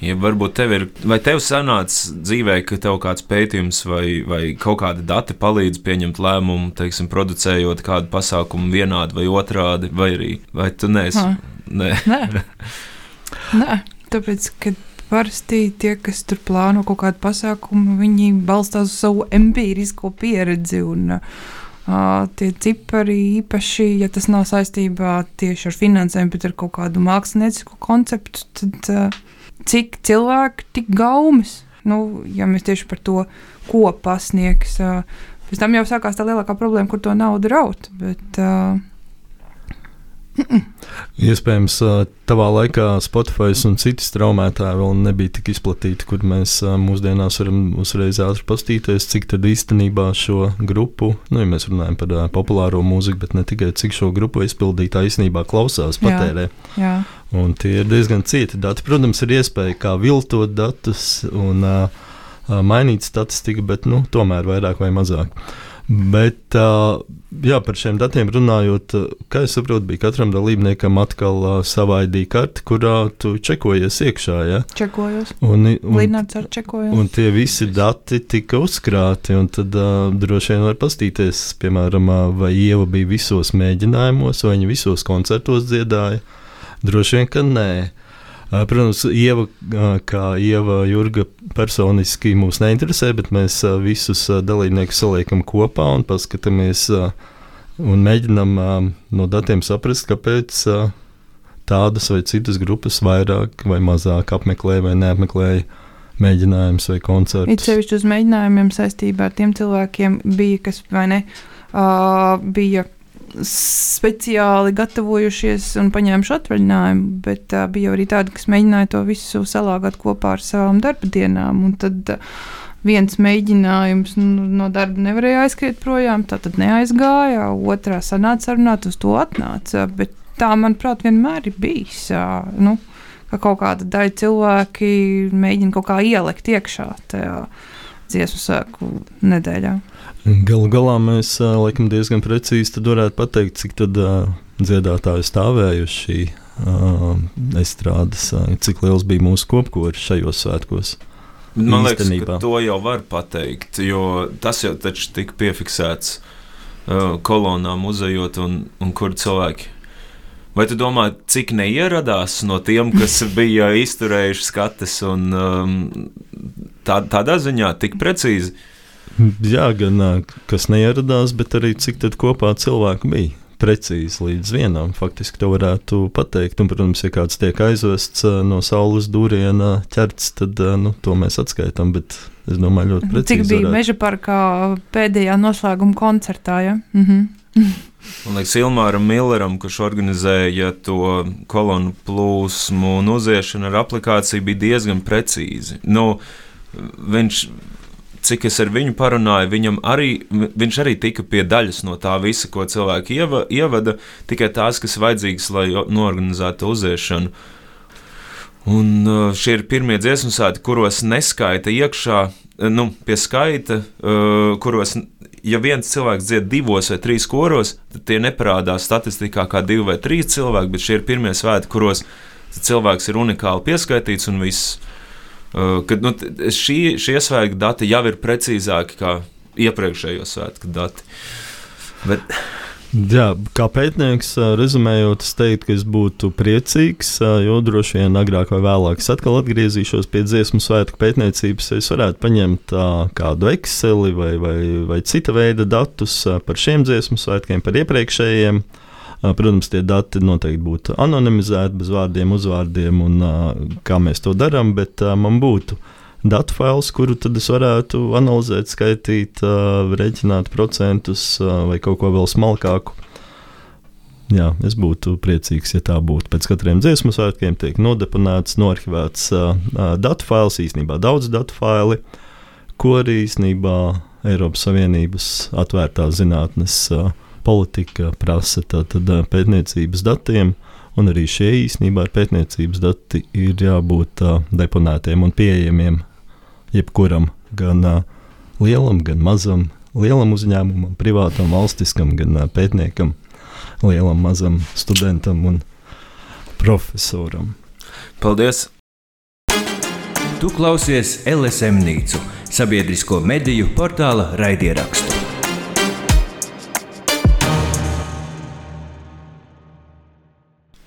Ja varbūt tev ir, vai tev sanāca dzīvē, ka tev kāds pētījums vai, vai kaut kādi dati palīdz pieņemt lēmumu, teiksim, producējot kādu pasākumu vienādi vai otrādi, vai arī, vai tu neesi? Nē. Nē. Nē, tāpēc, ka parasti tie, kas tur plāno kaut kādu pasākumu, viņi balstās uz savu empirisko pieredzi. Un, uh, tie cipari īpaši, ja tas nav saistībā tieši ar finansēm, bet ar kaut kādu māksliniecisku konceptu, tad uh, cik cilvēki, tik gaumas. Nu, ja mēs tieši par to, ko pasniegs, uh, pēc tam jau sākās tā lielākā problēma, kur to naudu raut. Bet, uh, Iespējams, tavā laikā Spotify un citi straumētāji vēl nebija tik izplatīti, kur mēs mūsdienās varam uzreiz ātri pastīties, cik tad īstenībā šo grupu, nu, ja mēs runājam par populāro mūziku, bet ne tikai cik šo grupu izpildītāji īstenībā klausās, patērē. Jā, jā. Un tie ir diezgan cieti dati. Protams, ir iespēja kā viltot datus un uh, mainīt statistiku, bet nu, tomēr vairāk vai mazāk. Uh, Bet uh, jā, par šiem datiem runājot, kā es saprotu, bija katram dalībniekam atkal uh, sava ID karte, kurā tu čekojies iekšā. Ja? Čekojos. Un, un, čekojos. Un tie visi dati tika uzkrāti, un tad uh, droši vien var pastīties, piemēram, uh, vai Ieva bija visos mēģinājumos, vai viņa visos koncertos dziedāja. Droši vien, ka nē. Protams, Ieva, kā Ieva Jurga personiski mūs neinteresē, bet mēs visus dalībniekus saliekam kopā un paskatāmies un mēģinam no datiem saprast, kāpēc tādas vai citas grupas vairāk vai mazāk apmeklē vai neapmeklēja mēģinājums vai koncerts. It sevišķi uz mēģinājumiem saistībā ar tiem cilvēkiem bija, kas vai ne, uh, bija speciāli gatavojušies un paņēmuši atvaļinājumu, bet uh, bija arī tādi, kas mēģināja to visu salāgot kopā ar savām darba dienām. Tad uh, viens mēģinājums nu, no darba nevarēja aizskriet projām, tā tad neaizgāja, otrā sanāca sarunāt, uz to atnāca. Bet tā, manuprāt, vienmēr ir bijis. Uh, nu, ka kaut kāda daļa cilvēki mēģina kaut kā ielikt iekšā tajā dziesmu sēku nedēļā. Galu galā mēs laikam diezgan precīzi varētu pateikt, cik tad uh, dziedātāji stāvējuši uh, estrādes, uh, cik liels bija mūsu kopkoris šajos svētkos. Man liekas, ka to jau var pateikt, jo tas jau tika piefiksēts uh, kolonā, muzejot, un, un kur cilvēki. Vai tu domā, cik neieradās no tiem, kas *laughs* bija izturējuši skates, un um, tā, tādā ziņā tik precīzi? Uh, *laughs* Jā, gan kas neieradās, bet arī cik tad kopā cilvēku bija. Precīzi līdz vienam. Faktiski to varētu pateikt. Un, protams, ja kāds tiek aizvests no saules dūriena ķerts, tad nu, to mēs atskaitām. Bet es domāju, ļoti precīzi. Cik bija varētu. meža parkā pēdējā noslēguma koncertā? Ja? Mhm. *laughs* Man liekas, Ilmāram Milleram, kurš organizēja to kolonu plūsmu un uziešanu ar aplikāciju, bija diezgan precīzi. Nu, viņš cik es ar viņu parunāju, viņam arī, viņš arī tika pie daļas no tā visa, ko cilvēki ieva, ievada, tikai tās, kas vajadzīgas, lai norganizētu uziešanu. Un šie ir pirmie dziesmu svētki, kuros neskaita iekšā, nu, pie skaita, kuros, ja viens cilvēks dzied divos vai trīs koros, tad tie neparādās statistikā kā divi vai trīs cilvēki, bet šie ir pirmie svētki, kuros cilvēks ir unikāli pieskaitīts un viss kad nu, šī, šie svētku dati jau ir precīzāki nekā iepriekšējo svētku dati. Bet, Jā, kā pētnieks, uh, rezumējot, es teiktu, ka es būtu priecīgs, uh, jo droši vien agrāk vai vēlāk es atkal atgriezīšos pie dziesmu svētku pētniecības. Es varētu paņemt kādu Excel vai, vai, vai cita veida datus par šiem dziesmu svētkiem, par iepriekšējiem. Uh, Protams, tie dati noteikti būtu anonimizēti, bez vārdiem, uzvārdiem un kā mēs to darām, bet man būtu datu fails, kuru tad es varētu analizēt, skaitīt, rēķināt procentus vai kaut ko vēl smalkāku. Jā, es būtu priecīgs, ja tā būtu. Pēc katriem dziesmu svētkiem tiek nodeponēts, noarchivēts uh, datu fails, īstenībā daudz datu faili, ko arī īstenībā Eiropas Savienības atvērtās zinātnes uh, politika prasa tātad, pētniecības datiem, un arī šie īstenībā ir pētniecības dati, ir jābūt uh, deponētiem un pieejamiem jebkuram, gan uh, lielam, gan mazam, lielam uzņēmumam, privātam, valstiskam, gan uh, pētniekam, lielam, mazam studentam un profesoram. Paldies! Tu klausies LSM Nīcu, sabiedrisko mediju portāla raidierakstu.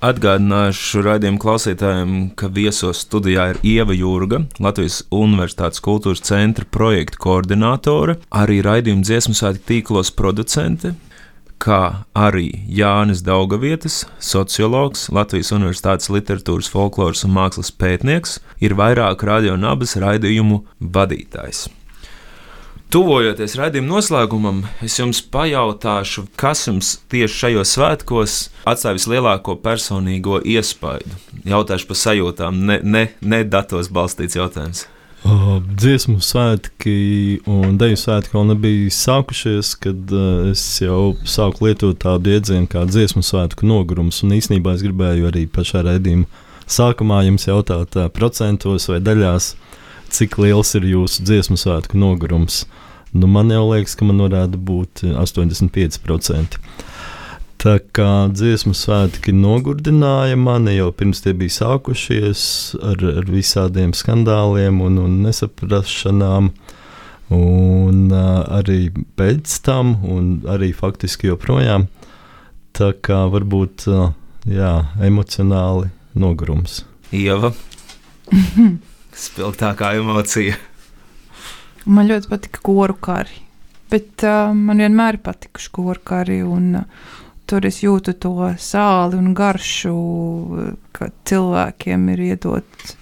Atgādināšu raidījumu klausītājiem, ka viesos studijā ir Ieva Jūrga, Latvijas Universitātes kultūras centra projekta koordinātore, arī raidījuma dziesmu svētku tīklos producente, kā arī Jānis Daugavietis, sociologs, Latvijas Universitātes literatūras, folkloras un mākslas pētnieks, ir vairāku radio un abas raidījumu vadītājs. Tuvojoties raidījuma noslēgumam, es jums pajautāšu, kas jums tieši šajos svētkos atstāja vislielāko personīgo iespaidu. Jautāšu par sajūtām, ne, ne, ne datos balstīts jautājums. Uh, dziesmu svētki un deju svētki vēl nebija sākušies, kad uh, es jau sāku lietot tādu jēdzienu kā dziesmu svētku nogurums. Un īsnībā es gribēju arī pašā raidījuma sākumā jums jautāt uh, procentos vai daļās, cik liels ir jūsu dziesmu svētku nogurums. Nu, man jau liekas, ka man varētu būt 85%. Tā kā dziesmu svētki nogurdināja mani jau pirms tie bija sākušies ar, ar visādiem skandāliem un, un nesaprašanām. Un uh, arī pēc tam, un arī faktiski joprojām. Tā kā varbūt uh, jā, emocionāli nogurums. Ieva, *laughs* spilgtākā emocija. Man ļoti patika koru kari. Bet uh, man vienmēr ir patikuši koru kari. Un, uh, Tur es jūtu to sāli un garšu, ka cilvēkiem ir iedots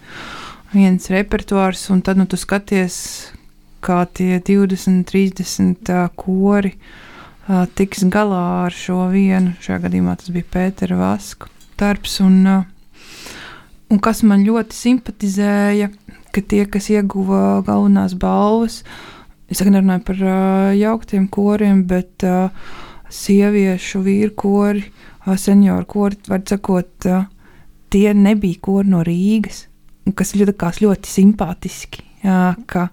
viens repertuārs, un tad nu, tu skaties, kā tie 20, 30 kori uh, tiks galā ar šo vienu. Šajā gadījumā tas bija Pētera Vasku darbs. Un, uh, un kas man ļoti simpatizēja, ka tie, kas ieguva galvenās balvas, es nerunāju par uh, jauktiem koriem, bet uh, sieviešu vīru kori, senioru kori, var sakot, tie nebija kori no Rīgas, kas likās ļoti simpātiski. Jā, ka,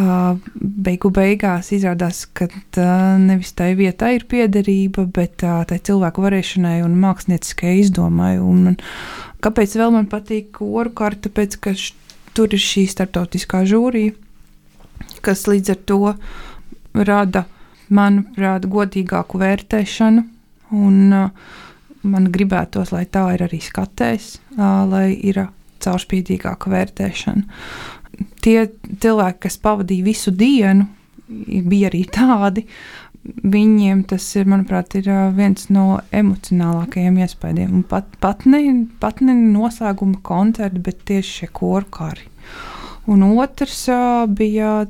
Uh, beigu beigās izrādās, ka uh, nevis tai vietai ir piederība, bet uh, tai cilvēku varēšanai un mākslinieckajai izdomai. Un, un, kāpēc vēl man patīk koru karta? Tāpēc, ka tur ir šī starptautiskā žūrija, kas līdz ar to rada uh, manuprāt, godīgāku vērtēšanu. Un, uh, man gribētos, lai tā ir arī skatēs, uh, lai ir caurspīdīgāka vērtēšana. Tie cilvēki, kas pavadīja visu dienu, bija arī tādi. Viņiem tas ir, manuprāt, ir viens no emocionālākajiem iespējām. Pat, pat, ne, pat ne noslēguma koncerti, bet tieši šie korkari. Un otrs uh, bija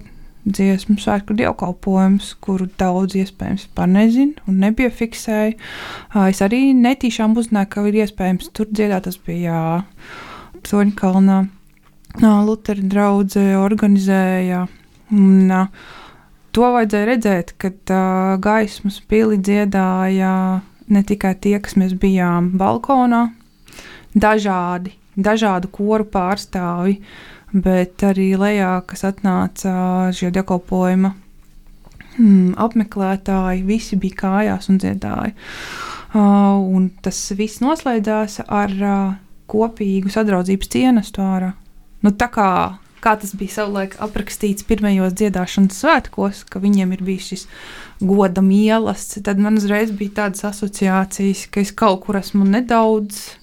dziesmu svētku dievkalpojums, kuru daudz iespējams par nezinu un nepiefiksēju. Es arī netīšām uzzināju, ka ir iespējams tur dziedāt. Tas bija Toņkalnā. Lutera draudzē organizēja. Un, to vajadzēja redzēt, kad uh, gaismas pili dziedāja ne tikai tie, kas mēs bijām balkonā, dažādi, dažādu koru pārstāvji. Uh, bet arī lejā, kas atnāca šie dekolpojuma hmm, apmeklētāji, visi bija kājās un dziedāja. Uh, un tas viss noslēdzās ar uh, kopīgu sadraudzības cienestu ārā. Nu, tā kā, kā tas bija savulaik aprakstīts pirmajos dziedāšanas svētkos, ka viņiem ir bijis šis goda mīlestības, tad man uzreiz bija tādas asociācijas, ka es kaut kur esmu nedaudz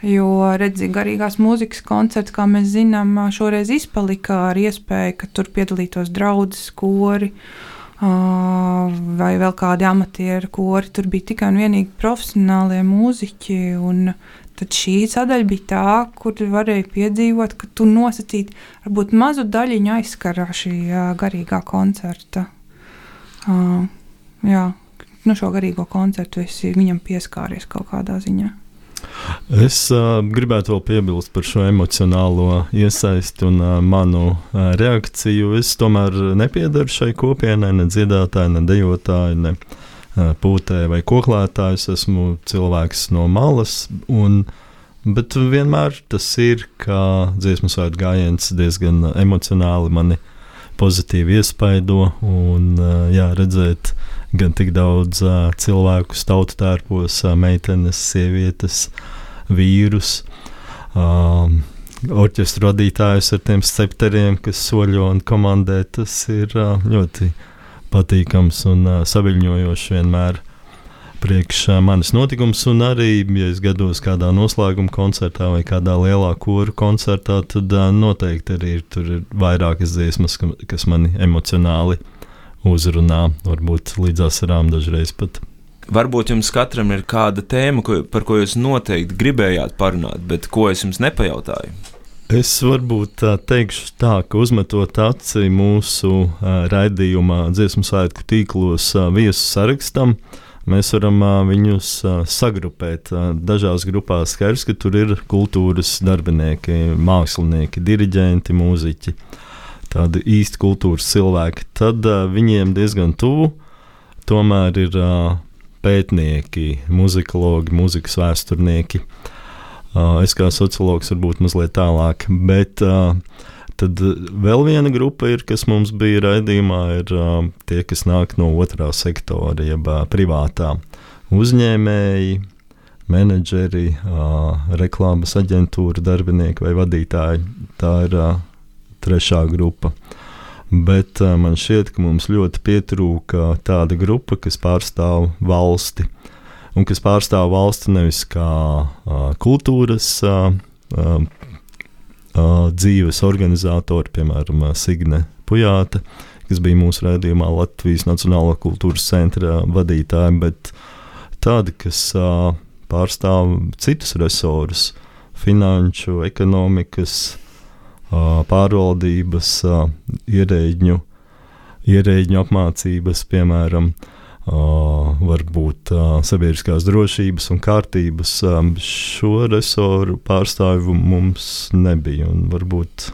Jo redzi, garīgās mūzikas koncerts, kā mēs zinām, šoreiz izpalika ar iespēju, ka tur piedalītos draugs, kori vai vēl kādi amatieru kori. Tur bija tikai un vienīgi profesionālie mūziķi. Tad šī sadaļa bija tā, kur varēja piedzīvot, ka tu nosacīti varbūt mazu daļiņu aizskarā šī garīgā koncerta. Uh, jā, nu šo garīgo koncertu esi viņam pieskāries kaut kādā ziņā. Es uh, gribētu vēl piebilst par šo emocionālo iesaisti un uh, manu uh, reakciju. Es tomēr nepiedaru šai kopienai, ne dziedātāji, ne dejotāji, ne uh, pūtēji vai koklētājs. Esmu cilvēks no malas. Un, bet vienmēr tas ir, kā dziesmu svētku gājiens diezgan emocionāli mani pozitīvi iespaido un jā, redzēt gan tik daudz cilvēku tautu tērpos, meitenes, sievietes, vīrus. Um, Orķestra vadītājus ar tiem scepteriem, kas soļo un komandē, tas ir ļoti patīkams un uh, saviņojošs vienmēr priekš uh, manis notikums. Un arī, ja es gados kādā noslēguma koncertā vai kādā lielā kūru koncertā, tad uh, noteikti arī ir, ir vairākas dziesmas, kas mani emocionāli uzrunā, varbūt līdz asarām dažreiz pat. Varbūt jums katram ir kāda tēma, ko, par ko jūs noteikti gribējāt parunāt, bet ko es jums nepajautāju. Es varbūt tā teikšu tā, ka uzmetot aci mūsu uh, raidījumā, dziesmu svētku tīklos uh, viesu sarakstam, mēs varam uh, viņus sagrupēt dažās grupās. Skaidrs, ka tur ir kultūras darbinieki, mākslinieki, diriģenti, mūziķi, tādi īsti kultūras cilvēki. Tad viņiem diezgan tuvu tomēr ir pētnieki, muzikologi, mūzikas vēsturnieki. Uh, es kā sociologs varbūt mazliet tālāk, bet uh, tad vēl viena grupa ir, kas mums bija raidījumā, ir uh, tie, kas nāk no otrā sektora, jeb privātā uzņēmēji, menedžeri, reklāmas aģentūra, darbinieki vai vadītāji. Tā ir trešā grupa. Bet man šķiet, ka mums ļoti pietrūka tāda grupa, kas pārstāv valsti un kas pārstāv valsti nevis kā uh, kultūras uh, uh, dzīves organizatori, piemēram, Signe Pujāte, kas bija mūsu raidījumā Latvijas Nacionālā kultūras centra vadītāja, bet tādi, kas uh, pārstāv citus resursus, finanšu, ekonomikas, uh, pārvaldības, uh, ierēģņu, ierēģņu apmācības, piemēram, varbūt sabiedriskās drošības un kārtības. Šo resoru pārstāvju mums nebija. Varbūt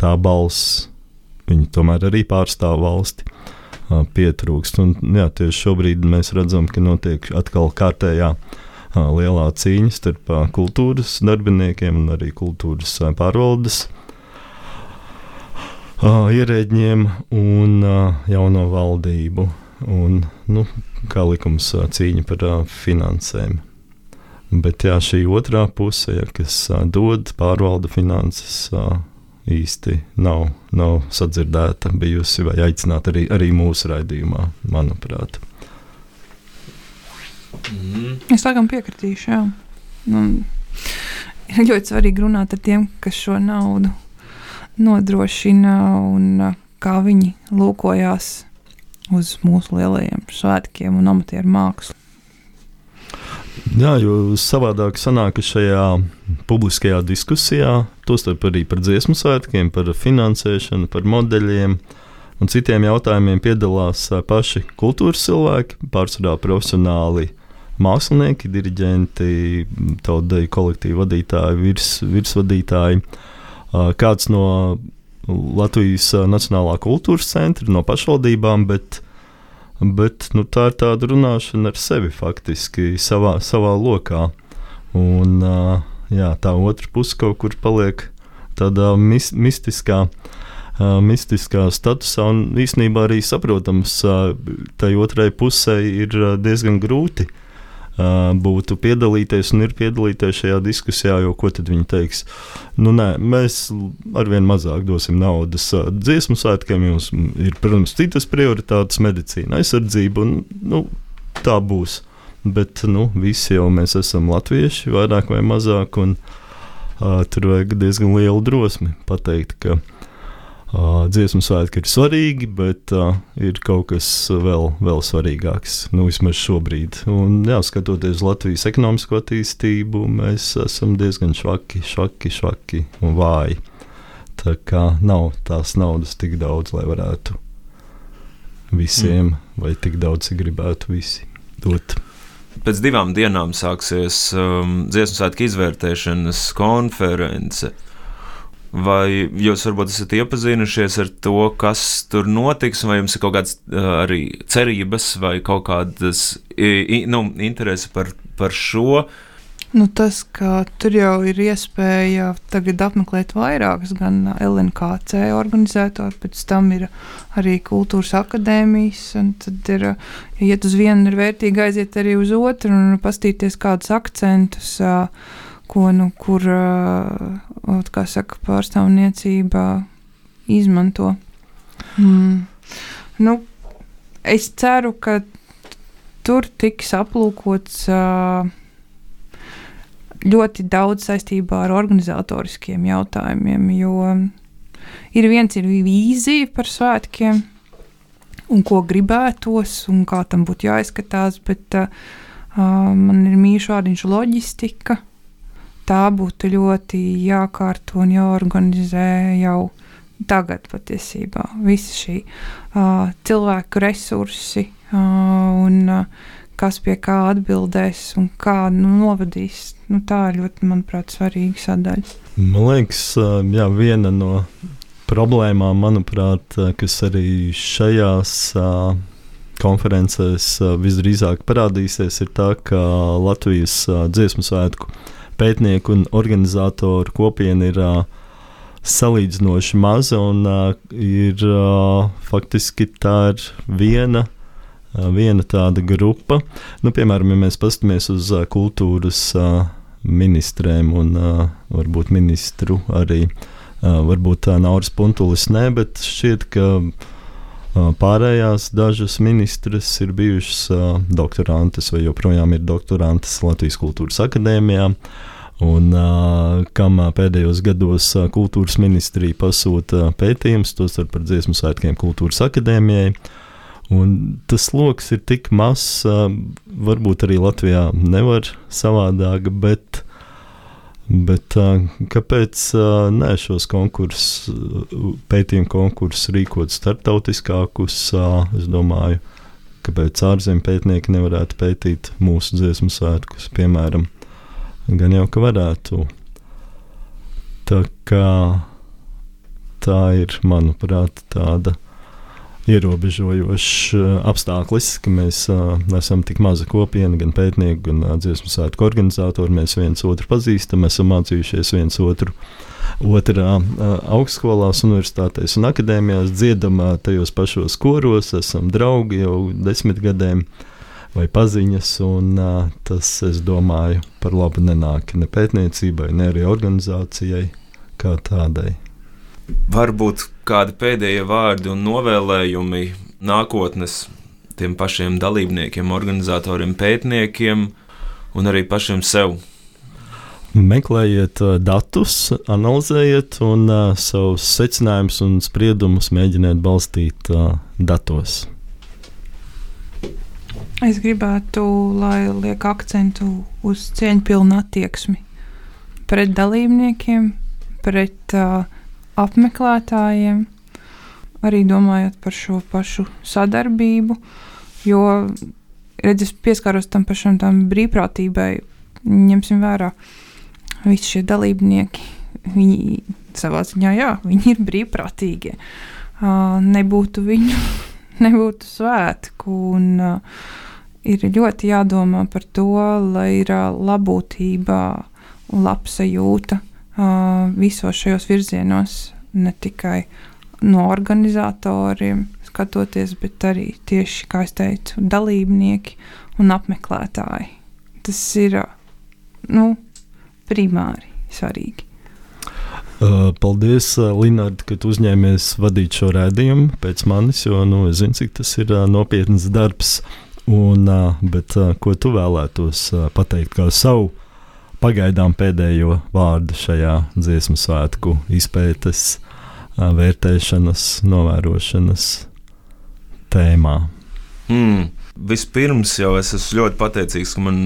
tā balss, viņi tomēr arī pārstāv valsti, pietrūkst. Un, jā, tieši šobrīd mēs redzam, ka notiek atkal kārtējā lielā cīņa starp kultūras darbiniekiem un arī kultūras pārvaldes ierēģiem un jauno valdību un, nu, kā likums, cīņa par finansēm. Bet jā, šī otrā puse, ja, kas dod, pārvalda finanses, īsti nav, nav sadzirdēta, bijusi vai aicināta arī, arī mūsu raidījumā, manuprāt. Mm. Es laikam piekritīšu, jā. Nu, ir ļoti svarīgi runāt ar tiem, kas šo naudu nodrošina un kā viņi lūkojās uz mūsu lielajiem svētkiem un amatieru mākslu. Jā, jo savādāk sanāk, ka šajā publiskajā diskusijā, tostarp arī par dziesmu svētkiem, par finansēšanu, par modeļiem un citiem jautājumiem piedalās paši kultūras cilvēki, pārsvarā profesionāli mākslinieki, diriģenti, tautsdeju kolektīvu vadītāji, virs, virsvadītāji. Kāds no Latvijas Nacionālā kultūras centra, no pašvaldībām, bet, bet nu, tā ir tāda runāšana ar sevi faktiski savā, savā lokā. Un, jā, tā otra puse kaut kur paliek tādā mis, mistiskā. Mistiskā statusā, un īsnībā arī saprotams, tai otrai pusē ir diezgan grūti uh, būtu piedalīties un ir piedalīties šajā diskusijā, jo ko tad viņi teiks? Nu, nē, mēs arvien mazāk dosim naudas dziesmu svētkiem, jums ir, protams, citas prioritātes, medicīna, aizsardzība, un nu, tā būs. Bet nu, visi jau mēs esam latvieši, vairāk vai mazāk, un uh, tur vajag diezgan lielu drosmi pateikt, ka Uh, dziesmu svētki ir svarīgi, bet uh, ir kaut kas vēl, vēl svarīgāks, nu, vismaz šobrīd. Un, jā, skatoties Latvijas ekonomisko attīstību, mēs esam diezgan švaki, švaki, švaki un vāji. Tā kā nav tās naudas tik daudz, lai varētu visiem, mm. vai tik daudz, cik gribētu visi dot. Pēc divām dienām sāksies um, dziesmu svētku izvērtēšanas konference. Vai jūs varbūt esat iepazinušies ar to, kas tur notiks, vai jums ir kaut kādas uh, arī cerības vai kaut kādas nu, interesi par, par šo? Nu, tas, ka tur jau ir iespēja tagad apmeklēt vairākas, gan LNKC organizētāji, pēc tam ir arī kultūras akadēmijas. Tad ir, ja iet uz vienu, ir vērtīgi aiziet arī uz otru un pastīties kādus akcentus. Uh, ko nu, kur, kā saka, pārstāvniecība izmanto. Mm. Nu, es ceru, ka tur tiks aplūkots ļoti daudz saistībā ar organizatoriskiem jautājumiem, jo ir viens ir vīzija par svētkiem, un ko gribētos, un kā tam būtu jāizskatās, bet uh, man ir mīļš vārdiņš loģistika tā būtu ļoti jākārto un jāorganizē jau tagad patiesībā. Visi šī uh, cilvēku resursi uh, un uh, kas pie kā atbildēs un kā nu, novadīs. Nu, tā ir ļoti, manuprāt, svarīga sadaļa. Man liekas, jā, viena no problēmām, manuprāt, kas arī šajās konferencēs visdrīzāk parādīsies, ir tā, ka Latvijas dziesmu svētku pētnieku un organizatoru kopiena ir salīdzinoši maza un ir faktiski tā ir viena viena tāda grupa. Nu, piemēram, ja mēs paskatāmies uz kultūras ministriem un varbūt ministru arī, varbūt tā Nauris Puntulis ne, bet šķiet, ka pārējās dažas ministres ir bijušas doktorantes vai joprojām ir doktorantes Latvijas Kultūras akadēmijā. Un, uh, kam pēdējos gados uh, kultūras ministrija pasūta pētījumus, tos par dziesmu svētkiem Kultūras akadēmijai. Uh, Un tas lokus ir tik mazs, varbūt arī Latvijā nevar savādāk, bet, bet kāpēc ne šos konkursus, pētījumu konkursus rīkot starptautiskākus? Es domāju, kāpēc ārzemju pētnieki nevarētu pētīt mūsu dziesmu svētkus, piemēram, gan jau ka varētu. Tā kā tā ir, manuprāt, tāda ierobežojošs uh, apstākļus, ka mēs uh, esam tik maza kopiena, gan pētnieki, gan uh, dziesmu svētku organizatori. Mēs viens otru pazīstam, esam mācījušies viens otru. Otrā augstskolās, universitātēs un akadēmijās dziedam tajos pašos koros, esam draugi jau desmit gadiem vai paziņas, un uh, tas, es domāju, par labu nenāk ne pētniecībai, ne arī organizācijai kā tādai. Varbūt kādi pēdējie vārdi un novēlējumi nākotnes tiem pašiem dalībniekiem, organizatoriem, pētniekiem un arī pašiem sev? Meklējiet uh, datus, analizējiet un uh, savus secinājumus un spriedumus mēģiniet balstīt uh, datos. Es gribētu, lai liek akcentu uz cieņpilnu attieksmi pret dalībniekiem, pret uh, apmeklētājiem, arī domājot par šo pašu sadarbību, jo redzes, pieskaros tam pašam tam brīvprātībai, ņemsim vērā visi šie dalībnieki. Viņi savā ziņā, jā, viņi ir brīvprātīgie. Uh, nebūtu viņu, *laughs* nebūtu svētku. Un, uh, ir ļoti jādomā par to, lai ir uh, labklājība labsajūta visos šajos virzienos, ne tikai no organizatoriem skatoties, bet arī tieši, kā es teicu, dalībnieki un apmeklētāji. Tas ir nu, primāri svarīgi. Paldies, Linārd, ka uzņēmies vadīt šo rādījumu pēc manis, jo nu, es zinu, cik tas ir nopietns darbs. Un, bet, ko tu vēlētos pateikt kā savu pagaidām pēdējo vārdu šajā dziesmu svētku izpētes, vērtēšanas, novērošanas tēmā. Hmm. Vispirms jau es esmu ļoti pateicīgs, ka man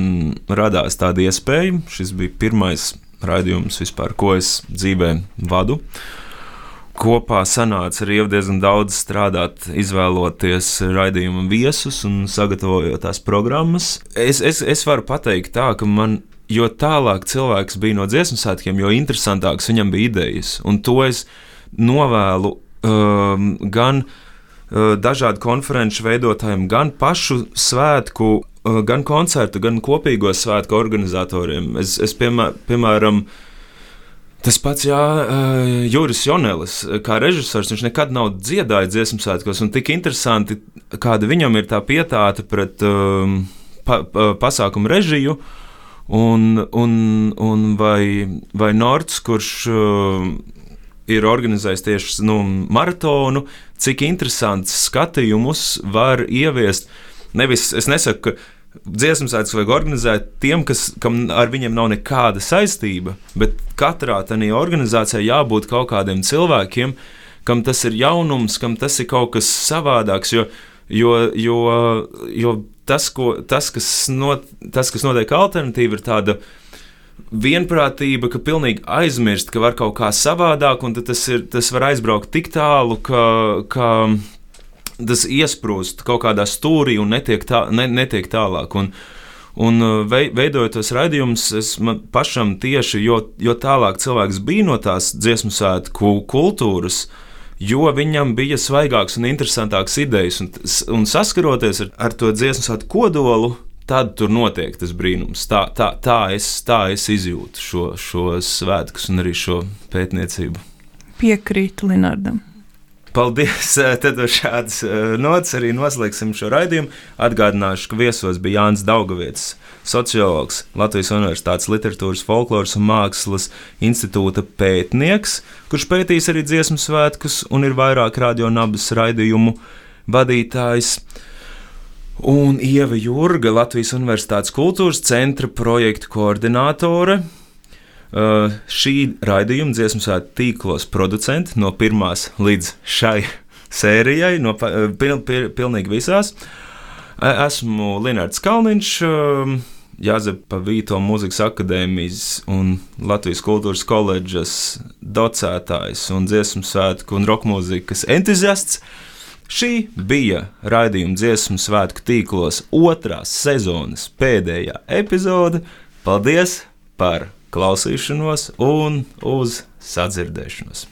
radās tāda iespēja. Šis bija pirmais raidījums, vispār, ko es dzīvē vadu. Kopā sanāca arī diezgan daudz strādāt, izvēloties raidījumu viesus un sagatavojot tās programmas. Es, es, es varu pateikt tā, ka man jo tālāk cilvēks bija no dziesmu svētkiem, jo interesantāks viņam bija idejas. Un to es novēlu um, gan uh, dažādu konferenču veidotājiem, gan pašu svētku, uh, gan koncertu, gan kopīgo svētku organizatoriem. Es, es piemēr, piemēram, Tas pats jā, uh, Juris Jonelis, kā režisors, viņš nekad nav dziedājis dziesmu svētkos, un tik interesanti, kāda viņam ir tā pietāte pret um, pa, pa, pasākumu režiju. Uh, Un, un, un vai, vai Nords, kurš uh, ir organizējis tieši nu, maratonu, cik interesants skatījumus var ieviest. Nevis, es nesaku, ka dziesmu sēdes vajag organizēt tiem, kas, kam ar viņiem nav nekāda saistība, bet katrā tādā organizācijā jābūt kaut kādiem cilvēkiem, kam tas ir jaunums, kam tas ir kaut kas savādāks. Jo, jo, jo, jo tas, ko, tas, kas not, tas, kas notiek alternatīvi, ir tāda vienprātība, ka pilnīgi aizmirst, ka var kaut kā savādāk, un tas, ir, tas var aizbraukt tik tālu, ka, ka tas iesprūst kaut kādā stūrī un netiek, tā, ne, netiek tālāk. Un, Un veidojot tos raidījumus, es pašam tieši, jo, jo tālāk cilvēks bija no tās dziesmu svētku kultūras, jo viņam bija svaigāks un interesantāks idejas. Un, un saskaroties ar, ar to dziesmu svētku kodolu, tad tur notiek tas brīnums. Tā, tā, tā, es, tā es izjūtu šo, šo svētkus un arī šo pētniecību. Piekrītu Linardam. Paldies! Tad ar šādas nots arī noslēgsim šo raidījumu. Atgādināšu, ka viesos bija Jānis Daugavietis, sociologs, Latvijas Universitātes literatūras, folkloras un mākslas institūta pētnieks, kurš pētīs arī dziesmu svētkus un ir vairāk radio nabas raidījumu vadītājs un Ieva Jurga, Latvijas Universitātes kultūras centra projektu koordinātore. Uh, šī raidījuma dziesmu svētku tīklos producenti no pirmās līdz šai sērijai, no uh, pil, pil, pilnīgi visās. Esmu Linnards Kalniņš, uh, Jāzepa Vīto mūzikas akadēmijas un Latvijas kultūras koledžas docētājs un dziesmu svētku un rokmūzikas entuziasts. Šī bija raidījuma dziesmu svētku tīklos otrās sezonas pēdējā epizode. Paldies par klausīšanos un uz sadzirdēšanos!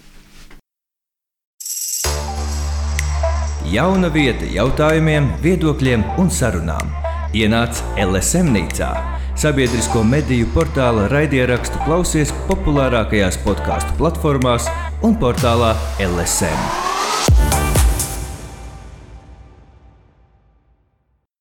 Jauna vieta jautājumiem, viedokļiem un sarunām. Ienāc LSM nīcā, sabiedrisko mediju portāla raidierakstu klausies populārākajās podkāstu platformās un portālā LSM.